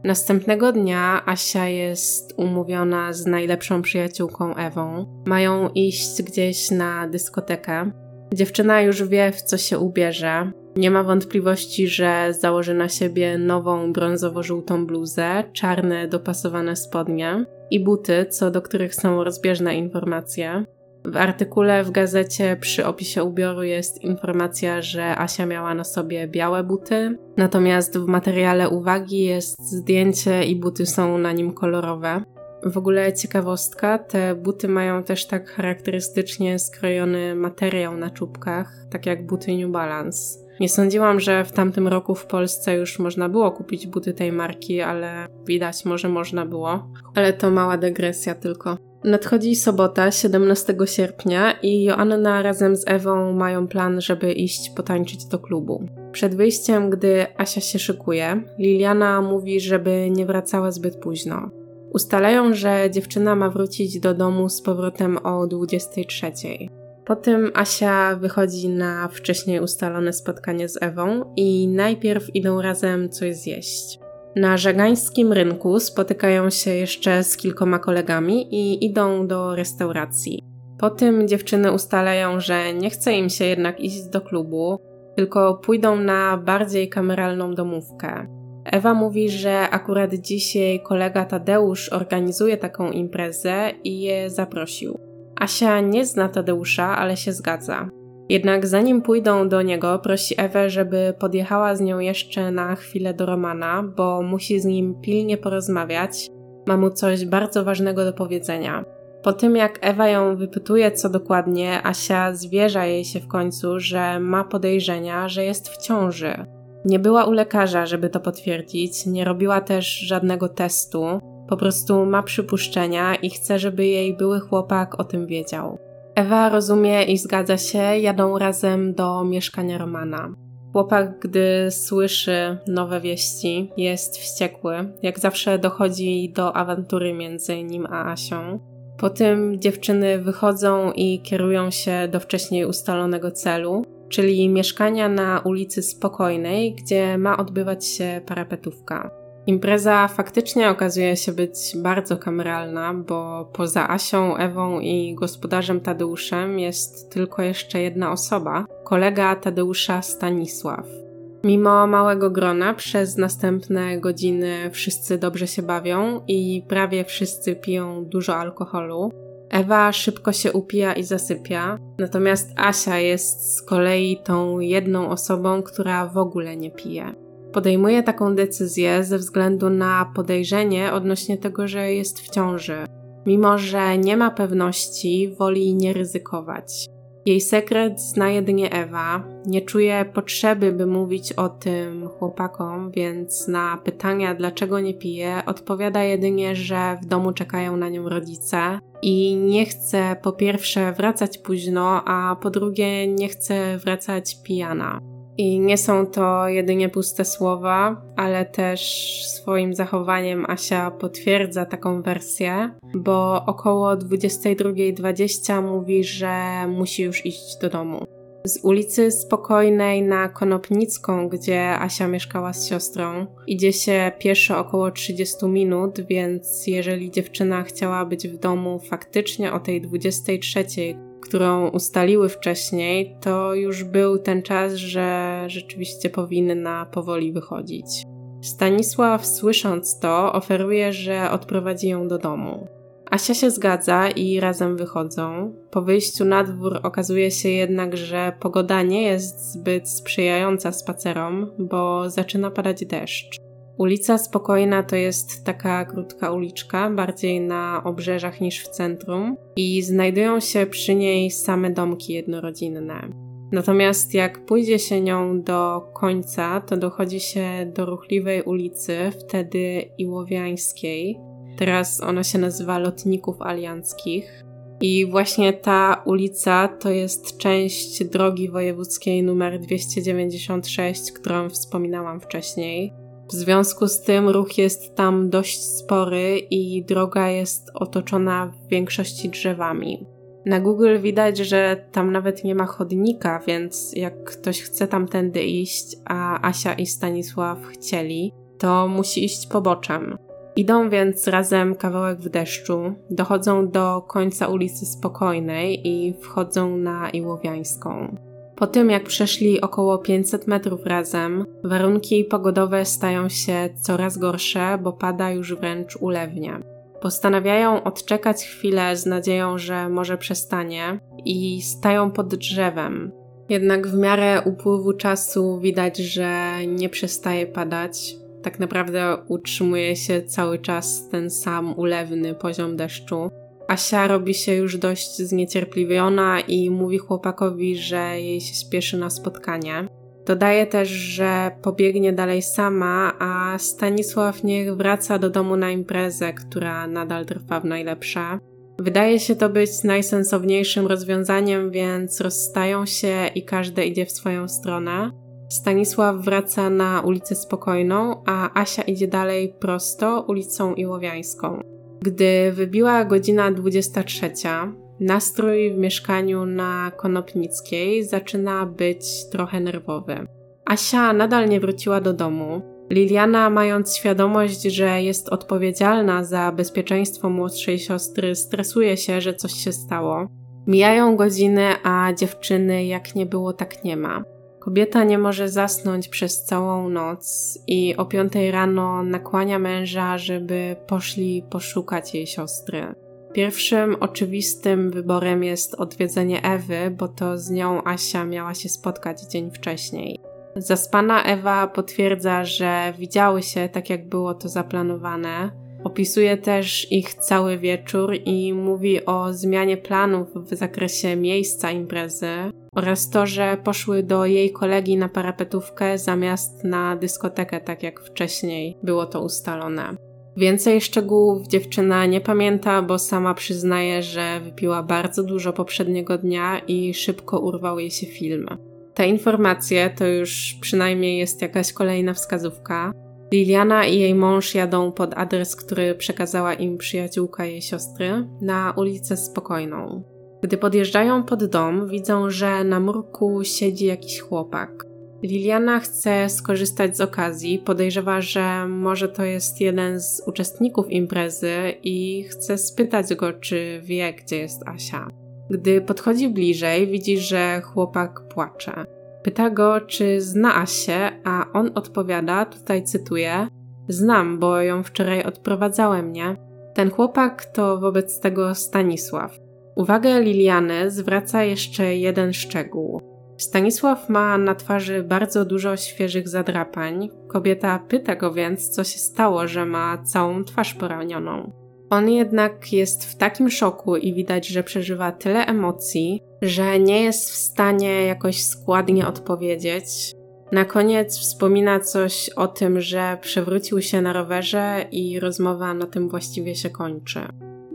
A: Następnego dnia Asia jest umówiona z najlepszą przyjaciółką Ewą. Mają iść gdzieś na dyskotekę. Dziewczyna już wie, w co się ubierze. Nie ma wątpliwości, że założy na siebie nową brązowo-żółtą bluzę, czarne dopasowane spodnie i buty, co do których są rozbieżne informacje. W artykule w gazecie przy opisie ubioru jest informacja, że Asia miała na sobie białe buty, natomiast w materiale uwagi jest zdjęcie i buty są na nim kolorowe. W ogóle ciekawostka, te buty mają też tak charakterystycznie skrojony materiał na czubkach, tak jak buty New Balance. Nie sądziłam, że w tamtym roku w Polsce już można było kupić buty tej marki, ale widać, może można było. Ale to mała dygresja tylko. Nadchodzi sobota, 17 sierpnia i Joanna razem z Ewą mają plan, żeby iść potańczyć do klubu. Przed wyjściem, gdy Asia się szykuje, Liliana mówi, żeby nie wracała zbyt późno. Ustalają, że dziewczyna ma wrócić do domu z powrotem o 23. Po tym Asia wychodzi na wcześniej ustalone spotkanie z Ewą i najpierw idą razem coś zjeść. Na żegańskim rynku spotykają się jeszcze z kilkoma kolegami i idą do restauracji. Po tym dziewczyny ustalają, że nie chce im się jednak iść do klubu, tylko pójdą na bardziej kameralną domówkę. Ewa mówi, że akurat dzisiaj kolega Tadeusz organizuje taką imprezę i je zaprosił. Asia nie zna Tadeusza, ale się zgadza. Jednak zanim pójdą do niego, prosi Ewę, żeby podjechała z nią jeszcze na chwilę do Romana, bo musi z nim pilnie porozmawiać. Ma mu coś bardzo ważnego do powiedzenia. Po tym jak Ewa ją wypytuje, co dokładnie, Asia zwierza jej się w końcu, że ma podejrzenia, że jest w ciąży. Nie była u lekarza, żeby to potwierdzić, nie robiła też żadnego testu, po prostu ma przypuszczenia i chce, żeby jej były chłopak o tym wiedział. Ewa rozumie i zgadza się, jadą razem do mieszkania Romana. Chłopak, gdy słyszy nowe wieści, jest wściekły. Jak zawsze dochodzi do awantury między nim a Asią. Po tym dziewczyny wychodzą i kierują się do wcześniej ustalonego celu, czyli mieszkania na ulicy Spokojnej, gdzie ma odbywać się parapetówka. Impreza faktycznie okazuje się być bardzo kameralna, bo poza Asią, Ewą i gospodarzem Tadeuszem jest tylko jeszcze jedna osoba kolega Tadeusza Stanisław. Mimo małego grona, przez następne godziny wszyscy dobrze się bawią i prawie wszyscy piją dużo alkoholu. Ewa szybko się upija i zasypia, natomiast Asia jest z kolei tą jedną osobą, która w ogóle nie pije. Podejmuje taką decyzję ze względu na podejrzenie odnośnie tego, że jest w ciąży. Mimo, że nie ma pewności, woli nie ryzykować. Jej sekret zna jedynie Ewa, nie czuje potrzeby, by mówić o tym chłopakom, więc na pytania, dlaczego nie pije, odpowiada jedynie, że w domu czekają na nią rodzice i nie chce po pierwsze wracać późno, a po drugie nie chce wracać pijana. I nie są to jedynie puste słowa, ale też swoim zachowaniem Asia potwierdza taką wersję, bo około 22.20 mówi, że musi już iść do domu. Z ulicy Spokojnej na Konopnicką, gdzie Asia mieszkała z siostrą, idzie się pieszo około 30 minut, więc jeżeli dziewczyna chciała być w domu faktycznie o tej 23, którą ustaliły wcześniej, to już był ten czas, że rzeczywiście powinna powoli wychodzić. Stanisław, słysząc to, oferuje, że odprowadzi ją do domu. Asia się zgadza i razem wychodzą. Po wyjściu na dwór okazuje się jednak, że pogoda nie jest zbyt sprzyjająca spacerom, bo zaczyna padać deszcz. Ulica Spokojna to jest taka krótka uliczka, bardziej na obrzeżach niż w centrum, i znajdują się przy niej same domki jednorodzinne. Natomiast jak pójdzie się nią do końca, to dochodzi się do ruchliwej ulicy, wtedy Iłowiańskiej. Teraz ona się nazywa Lotników Alianckich. I właśnie ta ulica to jest część drogi wojewódzkiej numer 296, którą wspominałam wcześniej. W związku z tym ruch jest tam dość spory i droga jest otoczona w większości drzewami. Na Google widać, że tam nawet nie ma chodnika, więc jak ktoś chce tamtędy iść, a Asia i Stanisław chcieli, to musi iść poboczem. Idą więc razem kawałek w deszczu, dochodzą do końca ulicy Spokojnej i wchodzą na Iłowiańską. Po tym, jak przeszli około 500 metrów razem, warunki pogodowe stają się coraz gorsze, bo pada już wręcz ulewnie. Postanawiają odczekać chwilę z nadzieją, że może przestanie i stają pod drzewem. Jednak w miarę upływu czasu widać, że nie przestaje padać. Tak naprawdę utrzymuje się cały czas ten sam ulewny poziom deszczu. Asia robi się już dość zniecierpliwiona i mówi chłopakowi, że jej się spieszy na spotkanie. Dodaje też, że pobiegnie dalej sama, a Stanisław niech wraca do domu na imprezę, która nadal trwa w najlepsze. Wydaje się to być najsensowniejszym rozwiązaniem, więc rozstają się i każdy idzie w swoją stronę. Stanisław wraca na ulicę Spokojną, a Asia idzie dalej prosto ulicą Iłowiańską. Gdy wybiła godzina 23, nastrój w mieszkaniu na Konopnickiej zaczyna być trochę nerwowy. Asia nadal nie wróciła do domu. Liliana, mając świadomość, że jest odpowiedzialna za bezpieczeństwo młodszej siostry, stresuje się, że coś się stało. Mijają godziny, a dziewczyny jak nie było, tak nie ma. Kobieta nie może zasnąć przez całą noc i o piątej rano nakłania męża, żeby poszli poszukać jej siostry. Pierwszym oczywistym wyborem jest odwiedzenie Ewy, bo to z nią Asia miała się spotkać dzień wcześniej. Zaspana Ewa potwierdza, że widziały się tak, jak było to zaplanowane. Opisuje też ich cały wieczór i mówi o zmianie planów w zakresie miejsca imprezy oraz to, że poszły do jej kolegi na parapetówkę zamiast na dyskotekę, tak jak wcześniej było to ustalone. Więcej szczegółów dziewczyna nie pamięta, bo sama przyznaje, że wypiła bardzo dużo poprzedniego dnia i szybko urwał jej się film. Te informacje to już przynajmniej jest jakaś kolejna wskazówka. Liliana i jej mąż jadą pod adres, który przekazała im przyjaciółka jej siostry, na ulicę Spokojną. Gdy podjeżdżają pod dom, widzą, że na murku siedzi jakiś chłopak. Liliana chce skorzystać z okazji, podejrzewa, że może to jest jeden z uczestników imprezy i chce spytać go, czy wie, gdzie jest Asia. Gdy podchodzi bliżej, widzi, że chłopak płacze. Pyta go, czy zna Asię, a on odpowiada, tutaj cytuję: Znam, bo ją wczoraj odprowadzałem, nie? Ten chłopak to wobec tego Stanisław. Uwagę Liliany zwraca jeszcze jeden szczegół. Stanisław ma na twarzy bardzo dużo świeżych zadrapań. Kobieta pyta go więc, co się stało, że ma całą twarz poranioną. On jednak jest w takim szoku i widać, że przeżywa tyle emocji, że nie jest w stanie jakoś składnie odpowiedzieć. Na koniec wspomina coś o tym, że przewrócił się na rowerze i rozmowa na tym właściwie się kończy.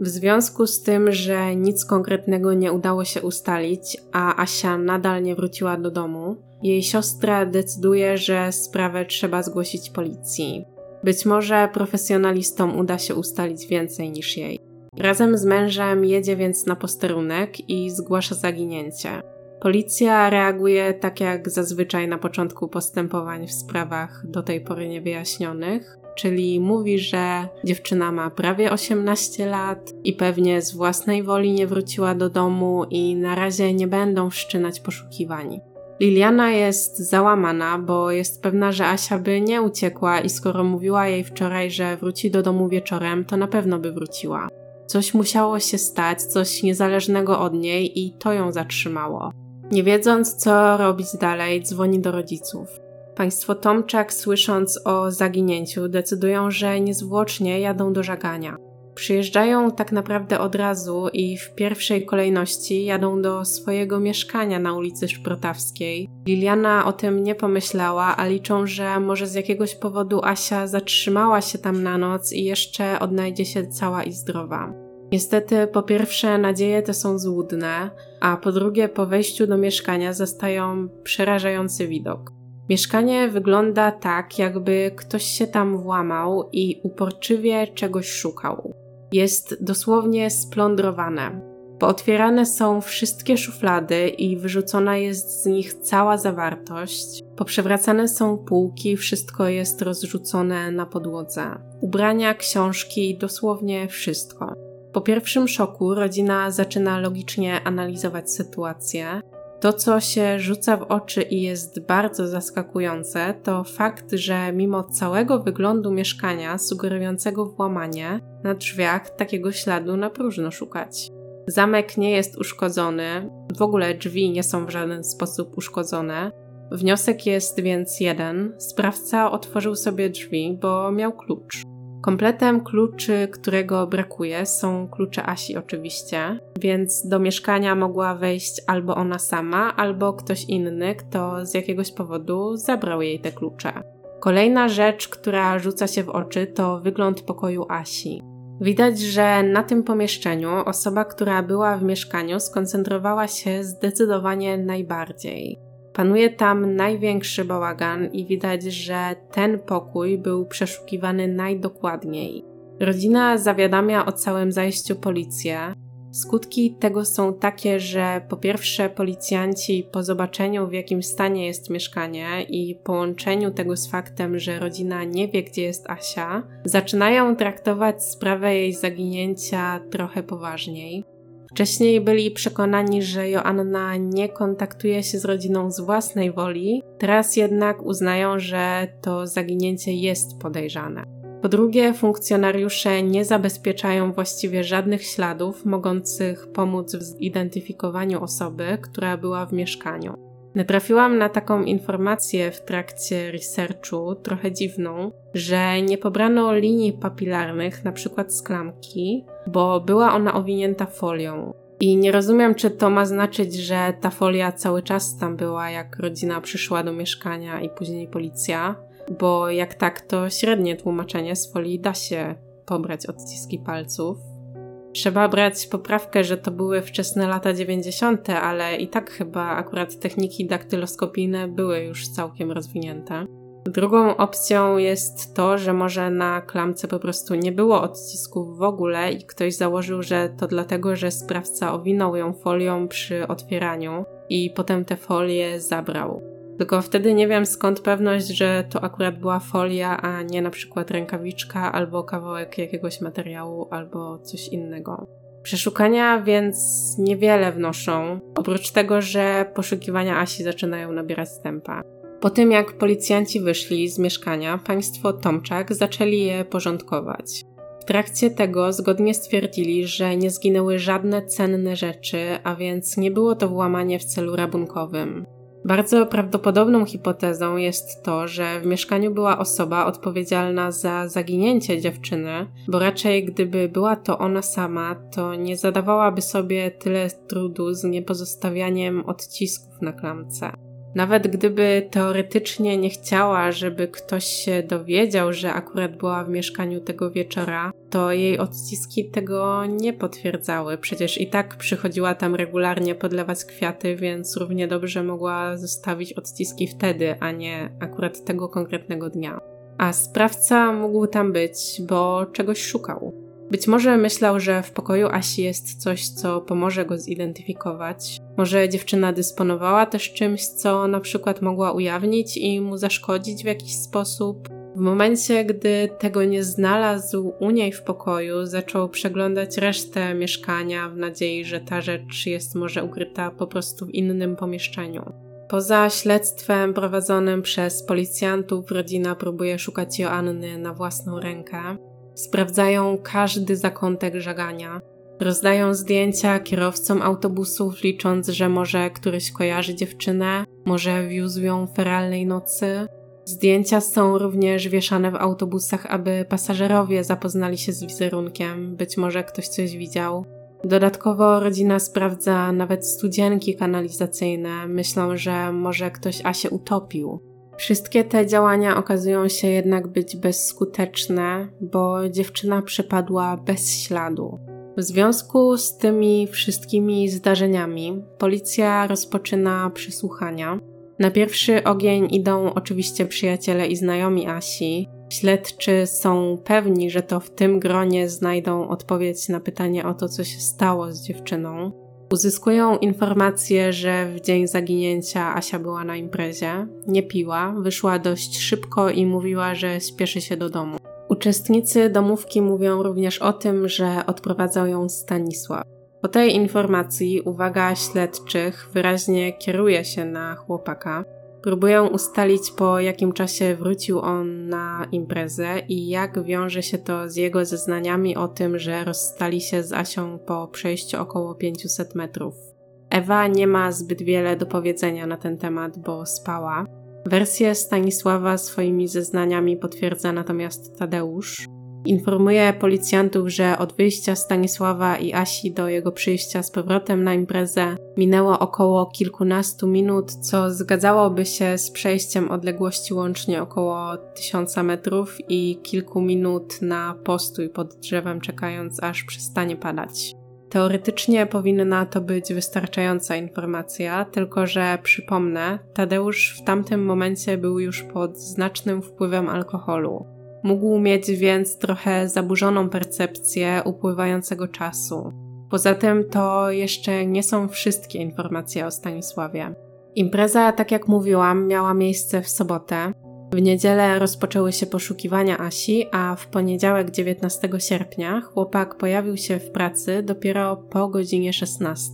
A: W związku z tym, że nic konkretnego nie udało się ustalić, a Asia nadal nie wróciła do domu, jej siostra decyduje, że sprawę trzeba zgłosić policji. Być może profesjonalistom uda się ustalić więcej niż jej. Razem z mężem jedzie więc na posterunek i zgłasza zaginięcie. Policja reaguje tak jak zazwyczaj na początku postępowań w sprawach do tej pory niewyjaśnionych, czyli mówi, że dziewczyna ma prawie 18 lat i pewnie z własnej woli nie wróciła do domu i na razie nie będą wszczynać poszukiwań. Liliana jest załamana, bo jest pewna, że Asia by nie uciekła i skoro mówiła jej wczoraj, że wróci do domu wieczorem, to na pewno by wróciła. Coś musiało się stać, coś niezależnego od niej i to ją zatrzymało. Nie wiedząc, co robić dalej, dzwoni do rodziców. Państwo Tomczak, słysząc o zaginięciu, decydują, że niezwłocznie jadą do żagania. Przyjeżdżają tak naprawdę od razu i w pierwszej kolejności jadą do swojego mieszkania na ulicy Szprotawskiej. Liliana o tym nie pomyślała, a liczą, że może z jakiegoś powodu Asia zatrzymała się tam na noc i jeszcze odnajdzie się cała i zdrowa. Niestety, po pierwsze, nadzieje te są złudne, a po drugie, po wejściu do mieszkania zastają przerażający widok. Mieszkanie wygląda tak, jakby ktoś się tam włamał i uporczywie czegoś szukał. Jest dosłownie splądrowane. Pootwierane są wszystkie szuflady i wyrzucona jest z nich cała zawartość. Poprzewracane są półki, wszystko jest rozrzucone na podłodze. Ubrania, książki, dosłownie wszystko. Po pierwszym szoku rodzina zaczyna logicznie analizować sytuację. To, co się rzuca w oczy i jest bardzo zaskakujące, to fakt, że mimo całego wyglądu mieszkania sugerującego włamanie, na drzwiach takiego śladu na próżno szukać. Zamek nie jest uszkodzony, w ogóle drzwi nie są w żaden sposób uszkodzone. Wniosek jest więc jeden: sprawca otworzył sobie drzwi, bo miał klucz. Kompletem kluczy, którego brakuje, są klucze Asi oczywiście, więc do mieszkania mogła wejść albo ona sama, albo ktoś inny, kto z jakiegoś powodu zabrał jej te klucze. Kolejna rzecz, która rzuca się w oczy, to wygląd pokoju Asi. Widać, że na tym pomieszczeniu osoba, która była w mieszkaniu, skoncentrowała się zdecydowanie najbardziej. Panuje tam największy bałagan i widać, że ten pokój był przeszukiwany najdokładniej. Rodzina zawiadamia o całym zajściu policję. Skutki tego są takie, że po pierwsze policjanci po zobaczeniu w jakim stanie jest mieszkanie i połączeniu tego z faktem, że rodzina nie wie gdzie jest Asia, zaczynają traktować sprawę jej zaginięcia trochę poważniej. Wcześniej byli przekonani, że Joanna nie kontaktuje się z rodziną z własnej woli, teraz jednak uznają, że to zaginięcie jest podejrzane. Po drugie, funkcjonariusze nie zabezpieczają właściwie żadnych śladów mogących pomóc w zidentyfikowaniu osoby, która była w mieszkaniu. Natrafiłam na taką informację w trakcie researchu, trochę dziwną, że nie pobrano linii papilarnych, na przykład z klamki, bo była ona owinięta folią. I nie rozumiem, czy to ma znaczyć, że ta folia cały czas tam była, jak rodzina przyszła do mieszkania i później policja, bo jak tak, to średnie tłumaczenie z folii da się pobrać odciski palców. Trzeba brać poprawkę, że to były wczesne lata 90., ale i tak chyba akurat techniki daktyloskopijne były już całkiem rozwinięte. Drugą opcją jest to, że może na klamce po prostu nie było odcisków w ogóle i ktoś założył, że to dlatego, że sprawca owinął ją folią przy otwieraniu i potem te folie zabrał. Tylko wtedy nie wiem skąd pewność, że to akurat była folia, a nie na przykład rękawiczka albo kawałek jakiegoś materiału albo coś innego. Przeszukania więc niewiele wnoszą, oprócz tego, że poszukiwania Asi zaczynają nabierać tempa. Po tym jak policjanci wyszli z mieszkania, państwo Tomczak zaczęli je porządkować. W trakcie tego zgodnie stwierdzili, że nie zginęły żadne cenne rzeczy, a więc nie było to włamanie w celu rabunkowym. Bardzo prawdopodobną hipotezą jest to, że w mieszkaniu była osoba odpowiedzialna za zaginięcie dziewczyny, bo raczej gdyby była to ona sama, to nie zadawałaby sobie tyle trudu z niepozostawianiem odcisków na klamce. Nawet gdyby teoretycznie nie chciała, żeby ktoś się dowiedział, że akurat była w mieszkaniu tego wieczora, to jej odciski tego nie potwierdzały. Przecież i tak przychodziła tam regularnie podlewać kwiaty, więc równie dobrze mogła zostawić odciski wtedy, a nie akurat tego konkretnego dnia. A sprawca mógł tam być, bo czegoś szukał. Być może myślał, że w pokoju Asi jest coś, co pomoże go zidentyfikować. Może dziewczyna dysponowała też czymś, co na przykład mogła ujawnić i mu zaszkodzić w jakiś sposób. W momencie, gdy tego nie znalazł u niej w pokoju, zaczął przeglądać resztę mieszkania w nadziei, że ta rzecz jest może ukryta po prostu w innym pomieszczeniu. Poza śledztwem prowadzonym przez policjantów, rodzina próbuje szukać Joanny na własną rękę. Sprawdzają każdy zakątek żagania. Rozdają zdjęcia kierowcom autobusów, licząc, że może któryś kojarzy dziewczynę, może wiózł ją feralnej nocy. Zdjęcia są również wieszane w autobusach, aby pasażerowie zapoznali się z wizerunkiem, być może ktoś coś widział. Dodatkowo rodzina sprawdza nawet studzienki kanalizacyjne, myślą, że może ktoś Asię utopił. Wszystkie te działania okazują się jednak być bezskuteczne, bo dziewczyna przepadła bez śladu. W związku z tymi wszystkimi zdarzeniami, policja rozpoczyna przesłuchania. Na pierwszy ogień idą oczywiście przyjaciele i znajomi Asi. Śledczy są pewni, że to w tym gronie znajdą odpowiedź na pytanie o to, co się stało z dziewczyną. Uzyskują informację, że w dzień zaginięcia Asia była na imprezie, nie piła, wyszła dość szybko i mówiła, że śpieszy się do domu. Uczestnicy domówki mówią również o tym, że odprowadzał ją Stanisław. Po tej informacji uwaga śledczych wyraźnie kieruje się na chłopaka. Próbują ustalić, po jakim czasie wrócił on na imprezę i jak wiąże się to z jego zeznaniami o tym, że rozstali się z Asią po przejściu około 500 metrów. Ewa nie ma zbyt wiele do powiedzenia na ten temat, bo spała. Wersję Stanisława swoimi zeznaniami potwierdza natomiast Tadeusz. Informuje policjantów, że od wyjścia Stanisława i Asi do jego przyjścia z powrotem na imprezę minęło około kilkunastu minut, co zgadzałoby się z przejściem odległości łącznie około tysiąca metrów i kilku minut na postój pod drzewem, czekając aż przestanie padać. Teoretycznie powinna to być wystarczająca informacja, tylko że przypomnę, Tadeusz w tamtym momencie był już pod znacznym wpływem alkoholu. Mógł mieć więc trochę zaburzoną percepcję upływającego czasu. Poza tym to jeszcze nie są wszystkie informacje o Stanisławie. Impreza, tak jak mówiłam, miała miejsce w sobotę. W niedzielę rozpoczęły się poszukiwania Asi, a w poniedziałek 19 sierpnia chłopak pojawił się w pracy dopiero po godzinie 16.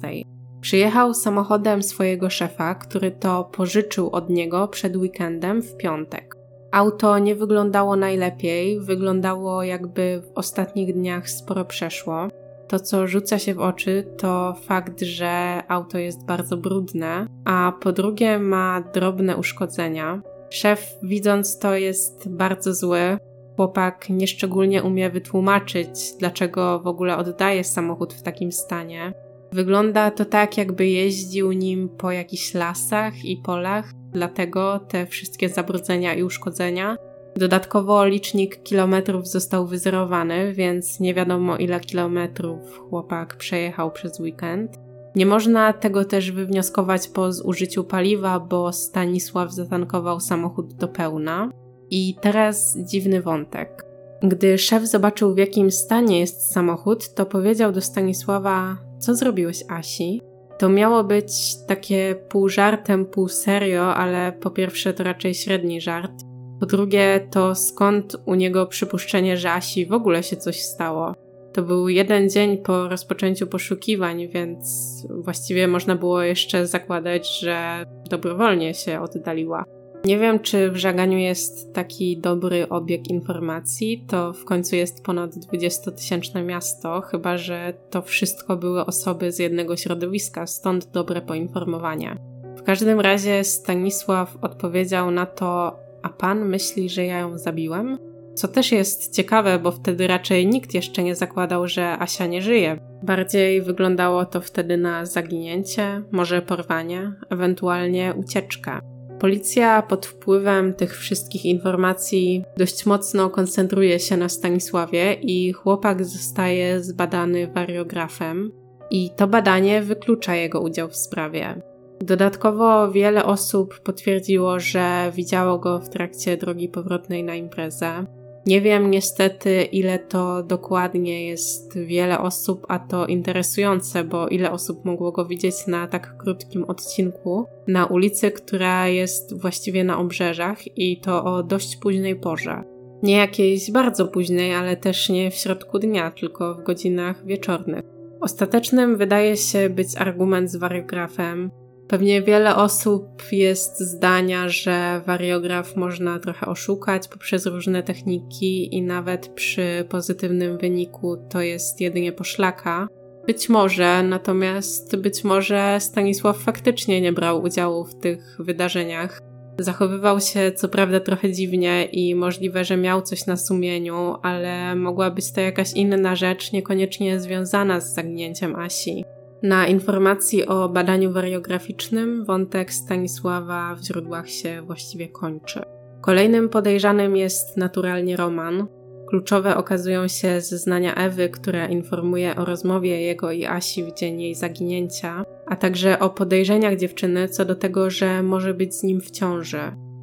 A: Przyjechał samochodem swojego szefa, który to pożyczył od niego przed weekendem w piątek. Auto nie wyglądało najlepiej, wyglądało jakby w ostatnich dniach sporo przeszło. To, co rzuca się w oczy, to fakt, że auto jest bardzo brudne, a po drugie ma drobne uszkodzenia. Szef, widząc to, jest bardzo zły. Chłopak nieszczególnie umie wytłumaczyć, dlaczego w ogóle oddaje samochód w takim stanie. Wygląda to tak, jakby jeździł nim po jakichś lasach i polach, dlatego te wszystkie zabrudzenia i uszkodzenia. Dodatkowo licznik kilometrów został wyzerowany, więc nie wiadomo ile kilometrów chłopak przejechał przez weekend. Nie można tego też wywnioskować po zużyciu paliwa, bo Stanisław zatankował samochód do pełna. I teraz dziwny wątek. Gdy szef zobaczył, w jakim stanie jest samochód, to powiedział do Stanisława: Co zrobiłeś, Asi? To miało być takie pół żartem, pół serio, ale po pierwsze to raczej średni żart. Po drugie, to skąd u niego przypuszczenie, że Asi w ogóle się coś stało? To był jeden dzień po rozpoczęciu poszukiwań, więc właściwie można było jeszcze zakładać, że dobrowolnie się oddaliła. Nie wiem, czy w żaganiu jest taki dobry obieg informacji. To w końcu jest ponad 20-tysięczne miasto, chyba że to wszystko były osoby z jednego środowiska, stąd dobre poinformowanie. W każdym razie Stanisław odpowiedział na to: A pan myśli, że ja ją zabiłem? Co też jest ciekawe, bo wtedy raczej nikt jeszcze nie zakładał, że Asia nie żyje. Bardziej wyglądało to wtedy na zaginięcie, może porwanie, ewentualnie ucieczkę. Policja pod wpływem tych wszystkich informacji dość mocno koncentruje się na Stanisławie i chłopak zostaje zbadany wariografem i to badanie wyklucza jego udział w sprawie. Dodatkowo wiele osób potwierdziło, że widziało go w trakcie drogi powrotnej na imprezę. Nie wiem niestety, ile to dokładnie jest wiele osób, a to interesujące, bo ile osób mogło go widzieć na tak krótkim odcinku na ulicy, która jest właściwie na obrzeżach i to o dość późnej porze. Nie jakiejś bardzo późnej, ale też nie w środku dnia, tylko w godzinach wieczornych. Ostatecznym wydaje się być argument z wariografem, Pewnie wiele osób jest zdania, że wariograf można trochę oszukać poprzez różne techniki i nawet przy pozytywnym wyniku to jest jedynie poszlaka. Być może, natomiast być może Stanisław faktycznie nie brał udziału w tych wydarzeniach. Zachowywał się co prawda trochę dziwnie i możliwe, że miał coś na sumieniu, ale mogła być to jakaś inna rzecz, niekoniecznie związana z zaginięciem Asi. Na informacji o badaniu wariograficznym wątek Stanisława w źródłach się właściwie kończy. Kolejnym podejrzanym jest naturalnie Roman. Kluczowe okazują się zeznania Ewy, która informuje o rozmowie jego i Asi w dzień jej zaginięcia, a także o podejrzeniach dziewczyny co do tego, że może być z nim w ciąży.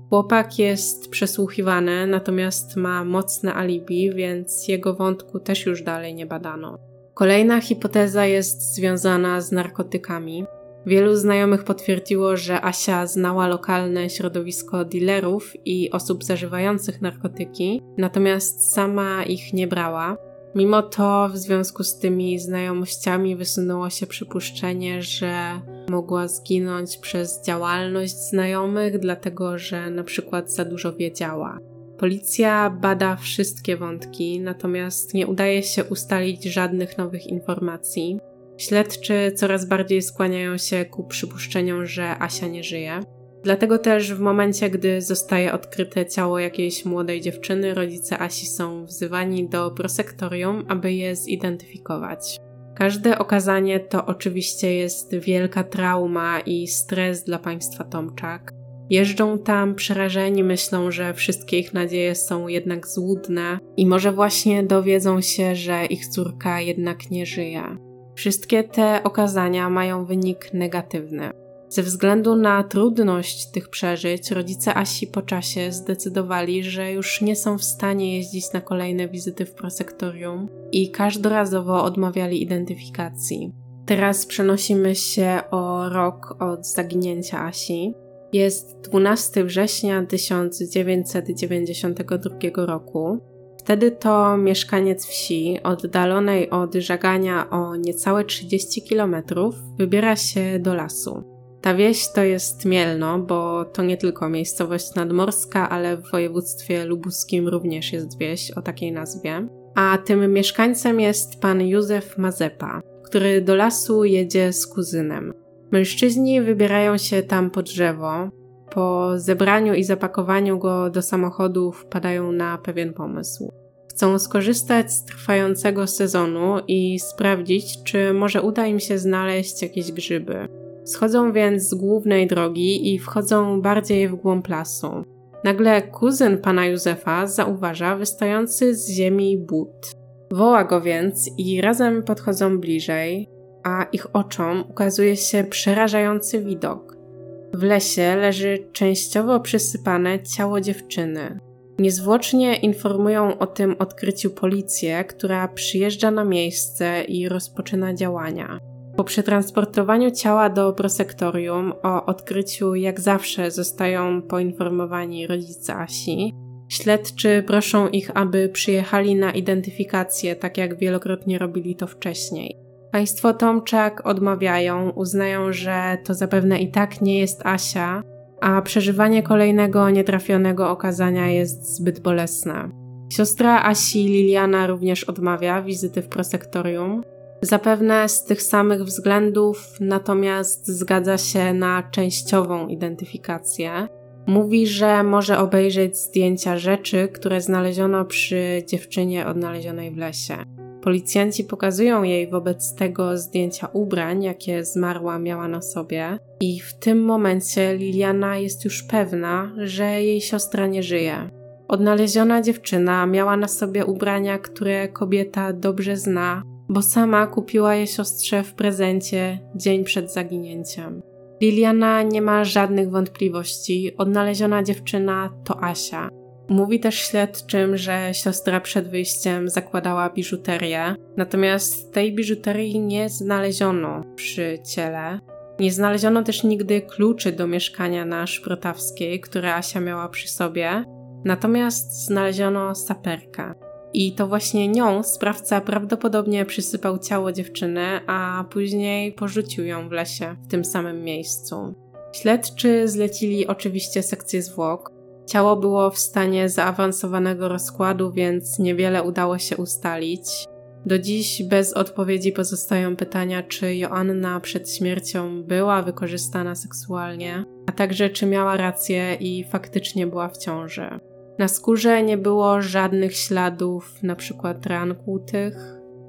A: Chłopak jest przesłuchiwany, natomiast ma mocne alibi, więc jego wątku też już dalej nie badano. Kolejna hipoteza jest związana z narkotykami. Wielu znajomych potwierdziło, że Asia znała lokalne środowisko dealerów i osób zażywających narkotyki, natomiast sama ich nie brała. Mimo to, w związku z tymi znajomościami, wysunęło się przypuszczenie, że mogła zginąć przez działalność znajomych, dlatego że na przykład za dużo wiedziała. Policja bada wszystkie wątki, natomiast nie udaje się ustalić żadnych nowych informacji. Śledczy coraz bardziej skłaniają się ku przypuszczeniom, że Asia nie żyje. Dlatego też w momencie, gdy zostaje odkryte ciało jakiejś młodej dziewczyny, rodzice Asi są wzywani do prosektorium, aby je zidentyfikować. Każde okazanie to oczywiście jest wielka trauma i stres dla państwa Tomczak. Jeżdżą tam przerażeni, myślą, że wszystkie ich nadzieje są jednak złudne i może właśnie dowiedzą się, że ich córka jednak nie żyje. Wszystkie te okazania mają wynik negatywny. Ze względu na trudność tych przeżyć, rodzice Asi po czasie zdecydowali, że już nie są w stanie jeździć na kolejne wizyty w prosektorium i każdorazowo odmawiali identyfikacji. Teraz przenosimy się o rok od zaginięcia Asi. Jest 12 września 1992 roku. Wtedy to mieszkaniec wsi, oddalonej od żagania o niecałe 30 km, wybiera się do lasu. Ta wieś to jest Mielno, bo to nie tylko miejscowość nadmorska, ale w województwie lubuskim również jest wieś o takiej nazwie. A tym mieszkańcem jest pan Józef Mazepa, który do lasu jedzie z kuzynem. Mężczyźni wybierają się tam po drzewo. Po zebraniu i zapakowaniu go do samochodu wpadają na pewien pomysł. Chcą skorzystać z trwającego sezonu i sprawdzić, czy może uda im się znaleźć jakieś grzyby. Schodzą więc z głównej drogi i wchodzą bardziej w głąb lasu. Nagle kuzyn pana Józefa zauważa wystający z ziemi but. Woła go więc i razem podchodzą bliżej, a ich oczom ukazuje się przerażający widok. W lesie leży częściowo przysypane ciało dziewczyny. Niezwłocznie informują o tym odkryciu policję, która przyjeżdża na miejsce i rozpoczyna działania. Po przetransportowaniu ciała do prosektorium o odkryciu jak zawsze zostają poinformowani rodzice Asi. Śledczy proszą ich, aby przyjechali na identyfikację, tak jak wielokrotnie robili to wcześniej. Państwo Tomczak odmawiają, uznają, że to zapewne i tak nie jest Asia, a przeżywanie kolejnego nietrafionego okazania jest zbyt bolesne. Siostra Asi Liliana również odmawia wizyty w prosektorium. Zapewne z tych samych względów, natomiast zgadza się na częściową identyfikację. Mówi, że może obejrzeć zdjęcia rzeczy, które znaleziono przy dziewczynie odnalezionej w lesie. Policjanci pokazują jej wobec tego zdjęcia ubrań, jakie zmarła miała na sobie, i w tym momencie Liliana jest już pewna, że jej siostra nie żyje. Odnaleziona dziewczyna miała na sobie ubrania, które kobieta dobrze zna, bo sama kupiła je siostrze w prezencie dzień przed zaginięciem. Liliana nie ma żadnych wątpliwości, odnaleziona dziewczyna to Asia. Mówi też śledczym, że siostra przed wyjściem zakładała biżuterię, natomiast tej biżuterii nie znaleziono przy ciele. Nie znaleziono też nigdy kluczy do mieszkania na Szprotawskiej, które Asia miała przy sobie, natomiast znaleziono saperkę. I to właśnie nią sprawca prawdopodobnie przysypał ciało dziewczyny, a później porzucił ją w lesie w tym samym miejscu. Śledczy zlecili oczywiście sekcję zwłok. Ciało było w stanie zaawansowanego rozkładu, więc niewiele udało się ustalić. Do dziś bez odpowiedzi pozostają pytania, czy Joanna przed śmiercią była wykorzystana seksualnie, a także czy miała rację i faktycznie była w ciąży. Na skórze nie było żadnych śladów, np. ran kłutych.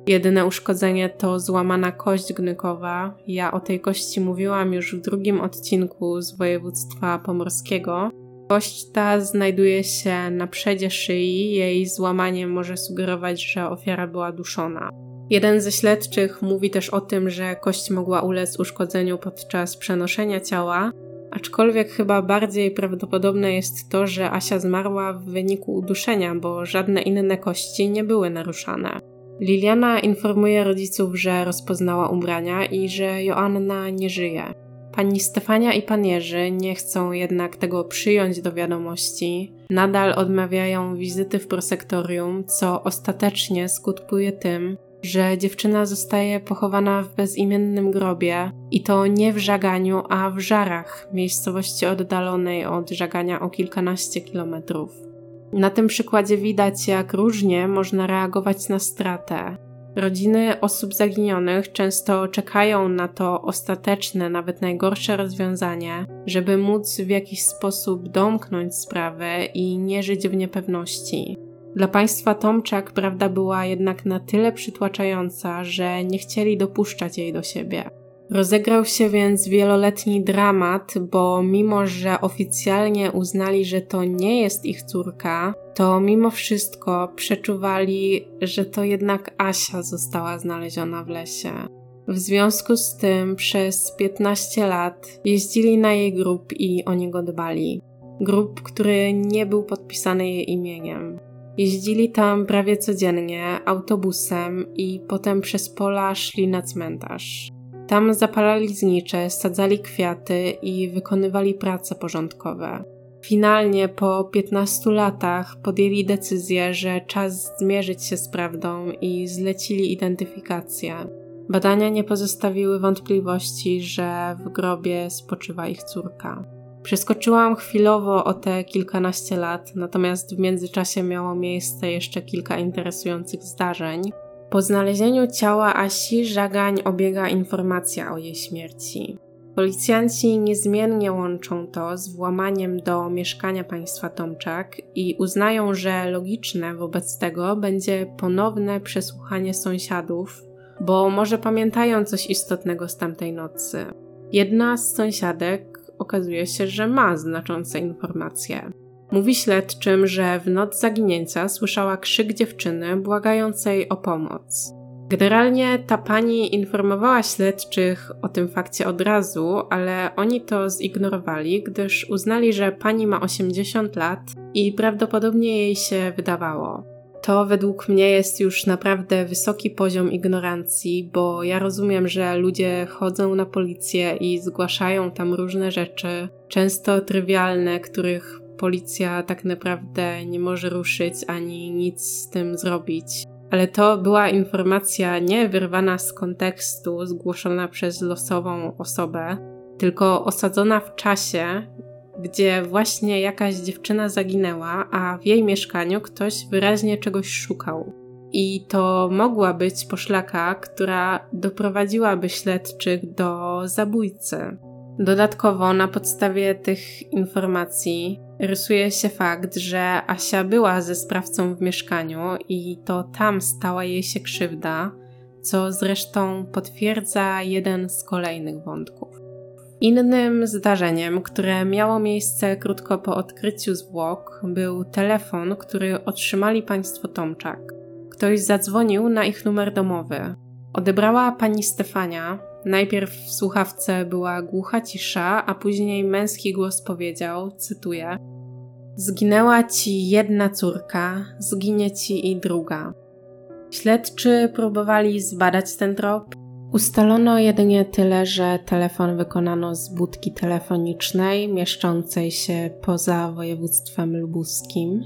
A: Jedyne uszkodzenie to złamana kość gnykowa. Ja o tej kości mówiłam już w drugim odcinku z województwa pomorskiego. Kość ta znajduje się na przedzie szyi, jej złamanie może sugerować, że ofiara była duszona. Jeden ze śledczych mówi też o tym, że kość mogła ulec uszkodzeniu podczas przenoszenia ciała, Aczkolwiek chyba bardziej prawdopodobne jest to, że Asia zmarła w wyniku uduszenia, bo żadne inne kości nie były naruszane. Liliana informuje rodziców, że rozpoznała ubrania i że Joanna nie żyje. Pani Stefania i pan Jerzy nie chcą jednak tego przyjąć do wiadomości. Nadal odmawiają wizyty w prosektorium, co ostatecznie skutkuje tym, że dziewczyna zostaje pochowana w bezimiennym grobie i to nie w Żaganiu, a w Żarach, miejscowości oddalonej od Żagania o kilkanaście kilometrów. Na tym przykładzie widać, jak różnie można reagować na stratę. Rodziny osób zaginionych często czekają na to ostateczne, nawet najgorsze rozwiązanie, żeby móc w jakiś sposób domknąć sprawę i nie żyć w niepewności. Dla państwa Tomczak prawda była jednak na tyle przytłaczająca, że nie chcieli dopuszczać jej do siebie. Rozegrał się więc wieloletni dramat, bo mimo, że oficjalnie uznali, że to nie jest ich córka, to mimo wszystko przeczuwali, że to jednak Asia została znaleziona w lesie. W związku z tym przez 15 lat jeździli na jej grób i o niego dbali. Grób, który nie był podpisany jej imieniem. Jeździli tam prawie codziennie autobusem i potem przez pola szli na cmentarz. Tam zapalali znicze, sadzali kwiaty i wykonywali prace porządkowe. Finalnie po 15 latach podjęli decyzję, że czas zmierzyć się z prawdą i zlecili identyfikację. Badania nie pozostawiły wątpliwości, że w grobie spoczywa ich córka. Przeskoczyłam chwilowo o te kilkanaście lat, natomiast w międzyczasie miało miejsce jeszcze kilka interesujących zdarzeń. Po znalezieniu ciała Asi Żagań obiega informacja o jej śmierci. Policjanci niezmiennie łączą to z włamaniem do mieszkania państwa Tomczak i uznają, że logiczne wobec tego będzie ponowne przesłuchanie sąsiadów, bo może pamiętają coś istotnego z tamtej nocy. Jedna z sąsiadek okazuje się, że ma znaczące informacje. Mówi śledczym, że w noc zaginięcia słyszała krzyk dziewczyny błagającej o pomoc. Generalnie ta pani informowała śledczych o tym fakcie od razu, ale oni to zignorowali, gdyż uznali, że pani ma 80 lat i prawdopodobnie jej się wydawało. To według mnie jest już naprawdę wysoki poziom ignorancji, bo ja rozumiem, że ludzie chodzą na policję i zgłaszają tam różne rzeczy, często trywialne, których policja tak naprawdę nie może ruszyć ani nic z tym zrobić. Ale to była informacja nie wyrwana z kontekstu, zgłoszona przez losową osobę, tylko osadzona w czasie, gdzie właśnie jakaś dziewczyna zaginęła, a w jej mieszkaniu ktoś wyraźnie czegoś szukał. I to mogła być poszlaka, która doprowadziłaby śledczych do zabójcy. Dodatkowo, na podstawie tych informacji, rysuje się fakt, że Asia była ze sprawcą w mieszkaniu i to tam stała jej się krzywda, co zresztą potwierdza jeden z kolejnych wątków. Innym zdarzeniem, które miało miejsce krótko po odkryciu zwłok, był telefon, który otrzymali państwo Tomczak. Ktoś zadzwonił na ich numer domowy. Odebrała pani Stefania. Najpierw w słuchawce była głucha cisza, a później męski głos powiedział, cytuję: Zginęła ci jedna córka, zginie ci i druga. Śledczy próbowali zbadać ten trop, Ustalono jedynie tyle, że telefon wykonano z budki telefonicznej mieszczącej się poza województwem lubuskim.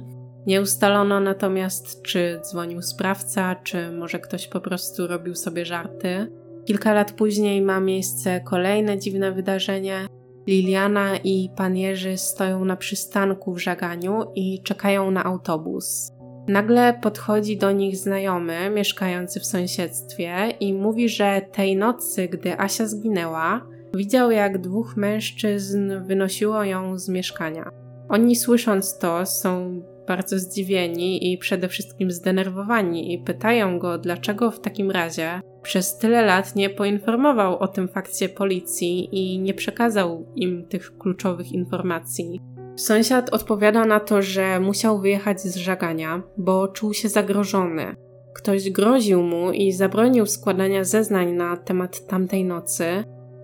A: Nie ustalono natomiast, czy dzwonił sprawca, czy może ktoś po prostu robił sobie żarty. Kilka lat później ma miejsce kolejne dziwne wydarzenie. Liliana i pan Jerzy stoją na przystanku w żaganiu i czekają na autobus. Nagle podchodzi do nich znajomy mieszkający w sąsiedztwie i mówi, że tej nocy, gdy Asia zginęła, widział jak dwóch mężczyzn wynosiło ją z mieszkania. Oni słysząc to są bardzo zdziwieni i przede wszystkim zdenerwowani i pytają go, dlaczego w takim razie przez tyle lat nie poinformował o tym fakcie policji i nie przekazał im tych kluczowych informacji. Sąsiad odpowiada na to, że musiał wyjechać z żagania, bo czuł się zagrożony. Ktoś groził mu i zabronił składania zeznań na temat tamtej nocy,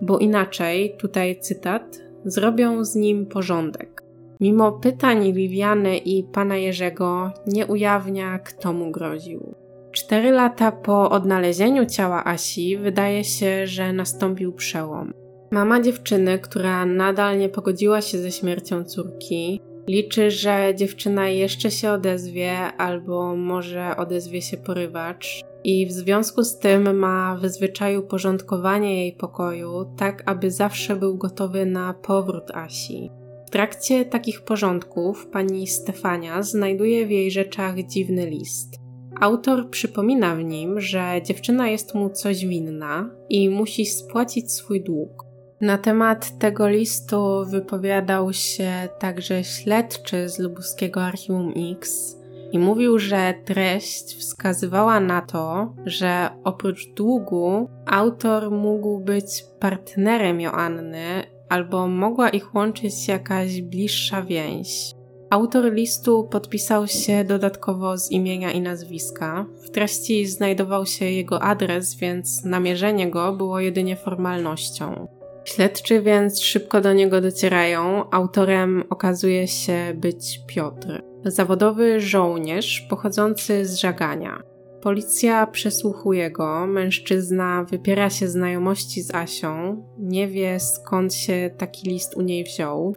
A: bo inaczej, tutaj cytat, zrobią z nim porządek. Mimo pytań Viviany i pana Jerzego nie ujawnia, kto mu groził. Cztery lata po odnalezieniu ciała Asi wydaje się, że nastąpił przełom. Mama dziewczyny, która nadal nie pogodziła się ze śmiercią córki, liczy, że dziewczyna jeszcze się odezwie, albo może odezwie się porywacz, i w związku z tym ma w zwyczaju porządkowanie jej pokoju, tak aby zawsze był gotowy na powrót Asi. Trakcie takich porządków pani Stefania znajduje w jej rzeczach dziwny list. Autor przypomina w nim, że dziewczyna jest mu coś winna i musi spłacić swój dług. Na temat tego listu wypowiadał się także śledczy z lubuskiego Archiwum X i mówił, że treść wskazywała na to, że oprócz długu autor mógł być partnerem Joanny albo mogła ich łączyć jakaś bliższa więź. Autor listu podpisał się dodatkowo z imienia i nazwiska. W treści znajdował się jego adres, więc namierzenie go było jedynie formalnością. Śledczy więc szybko do niego docierają. Autorem okazuje się być Piotr, zawodowy żołnierz pochodzący z żagania. Policja przesłuchuje go, mężczyzna wypiera się znajomości z Asią, nie wie skąd się taki list u niej wziął.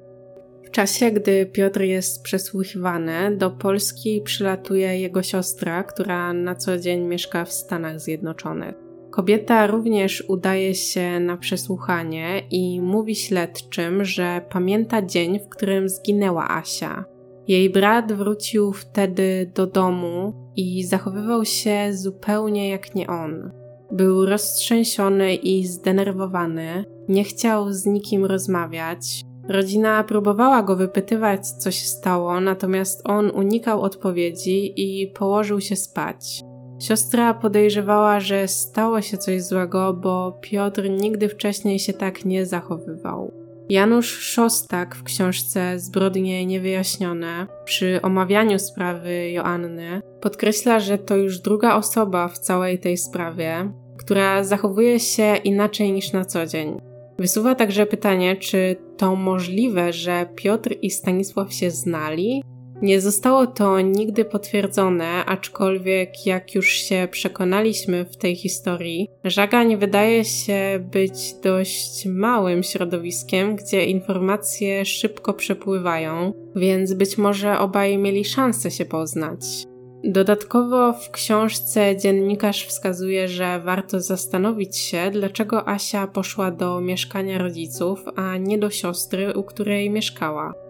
A: W czasie, gdy Piotr jest przesłuchiwany, do Polski przylatuje jego siostra, która na co dzień mieszka w Stanach Zjednoczonych. Kobieta również udaje się na przesłuchanie i mówi śledczym, że pamięta dzień, w którym zginęła Asia. Jej brat wrócił wtedy do domu i zachowywał się zupełnie jak nie on. Był roztrzęsiony i zdenerwowany, nie chciał z nikim rozmawiać. Rodzina próbowała go wypytywać, co się stało, natomiast on unikał odpowiedzi i położył się spać. Siostra podejrzewała, że stało się coś złego, bo Piotr nigdy wcześniej się tak nie zachowywał. Janusz Szostak w książce Zbrodnie Niewyjaśnione przy omawianiu sprawy Joanny podkreśla, że to już druga osoba w całej tej sprawie, która zachowuje się inaczej niż na co dzień. Wysuwa także pytanie, czy to możliwe, że Piotr i Stanisław się znali, nie zostało to nigdy potwierdzone, aczkolwiek jak już się przekonaliśmy w tej historii, Żagań wydaje się być dość małym środowiskiem, gdzie informacje szybko przepływają, więc być może obaj mieli szansę się poznać. Dodatkowo w książce dziennikarz wskazuje, że warto zastanowić się, dlaczego Asia poszła do mieszkania rodziców, a nie do siostry, u której mieszkała.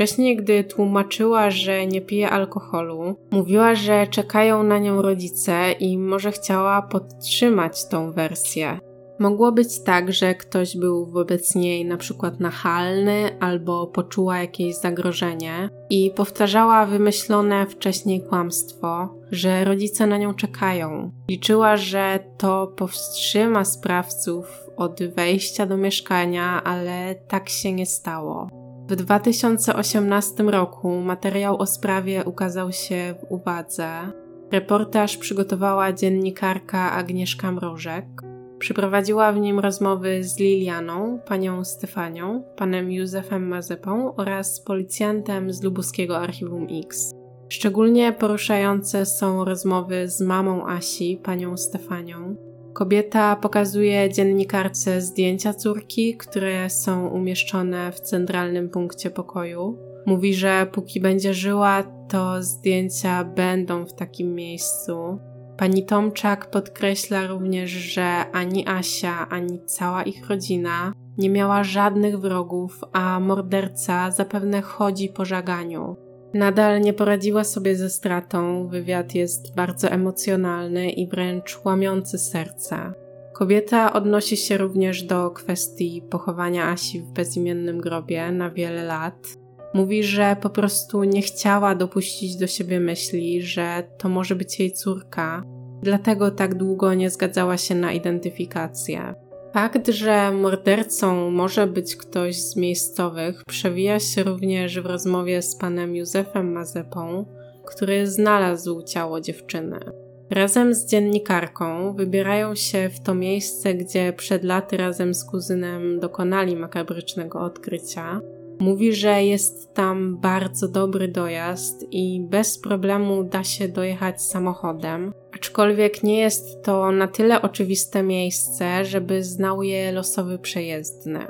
A: Wcześniej, gdy tłumaczyła, że nie pije alkoholu, mówiła, że czekają na nią rodzice i może chciała podtrzymać tą wersję. Mogło być tak, że ktoś był wobec niej na przykład nachalny albo poczuła jakieś zagrożenie i powtarzała wymyślone wcześniej kłamstwo, że rodzice na nią czekają. Liczyła, że to powstrzyma sprawców od wejścia do mieszkania, ale tak się nie stało. W 2018 roku materiał o sprawie ukazał się w uwadze. Reportaż przygotowała dziennikarka Agnieszka Mrożek. Przyprowadziła w nim rozmowy z Lilianą, panią Stefanią, panem Józefem Mazepą oraz policjantem z lubuskiego Archiwum X. Szczególnie poruszające są rozmowy z mamą Asi, panią Stefanią, Kobieta pokazuje dziennikarce zdjęcia córki, które są umieszczone w centralnym punkcie pokoju. Mówi, że póki będzie żyła, to zdjęcia będą w takim miejscu. Pani Tomczak podkreśla również, że ani Asia, ani cała ich rodzina nie miała żadnych wrogów, a morderca zapewne chodzi po żaganiu. Nadal nie poradziła sobie ze stratą, wywiad jest bardzo emocjonalny i wręcz łamiący serce. Kobieta odnosi się również do kwestii pochowania Asi w bezimiennym grobie na wiele lat. Mówi, że po prostu nie chciała dopuścić do siebie myśli, że to może być jej córka, dlatego tak długo nie zgadzała się na identyfikację. Fakt, że mordercą może być ktoś z miejscowych, przewija się również w rozmowie z panem Józefem Mazepą, który znalazł ciało dziewczyny. Razem z dziennikarką wybierają się w to miejsce, gdzie przed laty razem z kuzynem dokonali makabrycznego odkrycia. Mówi, że jest tam bardzo dobry dojazd i bez problemu da się dojechać samochodem, aczkolwiek nie jest to na tyle oczywiste miejsce, żeby znał je losowy przejezdny.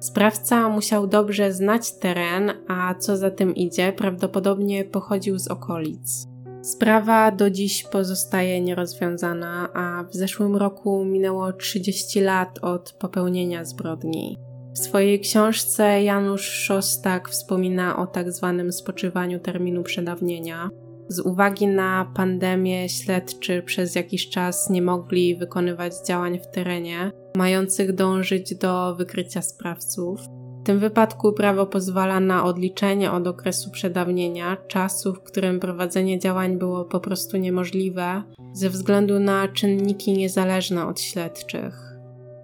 A: Sprawca musiał dobrze znać teren, a co za tym idzie, prawdopodobnie pochodził z okolic. Sprawa do dziś pozostaje nierozwiązana, a w zeszłym roku minęło 30 lat od popełnienia zbrodni. W swojej książce Janusz Szostak wspomina o tak zwanym spoczywaniu terminu przedawnienia. Z uwagi na pandemię śledczy przez jakiś czas nie mogli wykonywać działań w terenie, mających dążyć do wykrycia sprawców. W tym wypadku prawo pozwala na odliczenie od okresu przedawnienia, czasu, w którym prowadzenie działań było po prostu niemożliwe ze względu na czynniki niezależne od śledczych.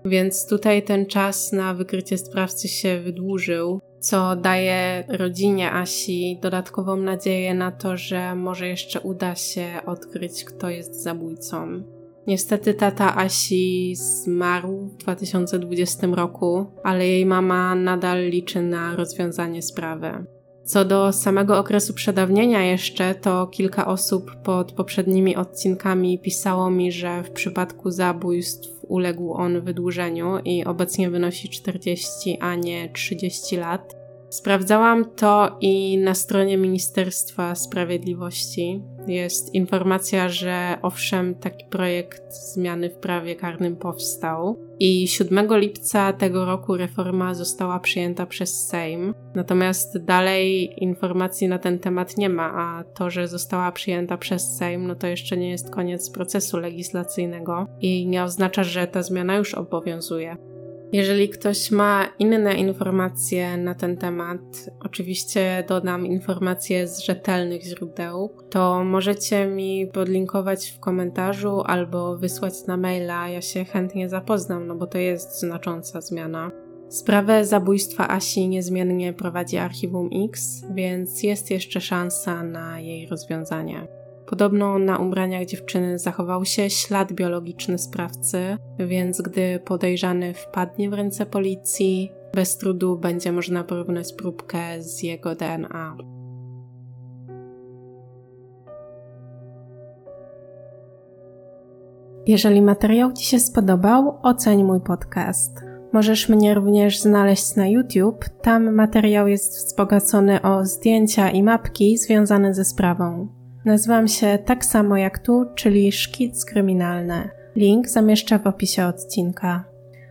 A: Więc tutaj ten czas na wykrycie sprawcy się wydłużył, co daje rodzinie Asi dodatkową nadzieję na to, że może jeszcze uda się odkryć, kto jest zabójcą. Niestety tata Asi zmarł w 2020 roku, ale jej mama nadal liczy na rozwiązanie sprawy. Co do samego okresu przedawnienia jeszcze, to kilka osób pod poprzednimi odcinkami pisało mi, że w przypadku zabójstw uległ on wydłużeniu i obecnie wynosi 40, a nie 30 lat. Sprawdzałam to i na stronie Ministerstwa Sprawiedliwości jest informacja, że owszem, taki projekt zmiany w prawie karnym powstał i 7 lipca tego roku reforma została przyjęta przez Sejm. Natomiast dalej informacji na ten temat nie ma, a to, że została przyjęta przez Sejm, no to jeszcze nie jest koniec procesu legislacyjnego i nie oznacza, że ta zmiana już obowiązuje. Jeżeli ktoś ma inne informacje na ten temat, oczywiście dodam informacje z rzetelnych źródeł, to możecie mi podlinkować w komentarzu albo wysłać na maila. Ja się chętnie zapoznam, no bo to jest znacząca zmiana. Sprawę zabójstwa Asi niezmiennie prowadzi Archiwum X, więc jest jeszcze szansa na jej rozwiązanie. Podobno na ubraniach dziewczyny zachował się ślad biologiczny sprawcy, więc gdy podejrzany wpadnie w ręce policji, bez trudu będzie można porównać próbkę z jego DNA. Jeżeli materiał Ci się spodobał, oceń mój podcast. Możesz mnie również znaleźć na YouTube. Tam materiał jest wzbogacony o zdjęcia i mapki związane ze sprawą. Nazywam się tak samo jak tu, czyli Szkic Kryminalny. Link zamieszczę w opisie odcinka.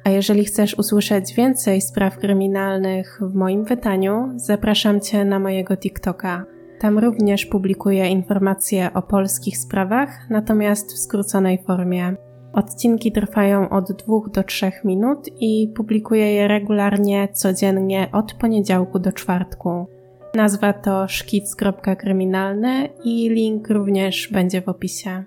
A: A jeżeli chcesz usłyszeć więcej spraw kryminalnych w moim wydaniu, zapraszam Cię na mojego TikToka. Tam również publikuję informacje o polskich sprawach, natomiast w skróconej formie. Odcinki trwają od 2 do 3 minut i publikuję je regularnie codziennie od poniedziałku do czwartku. Nazwa to szkic.kryminalny i link również będzie w opisie.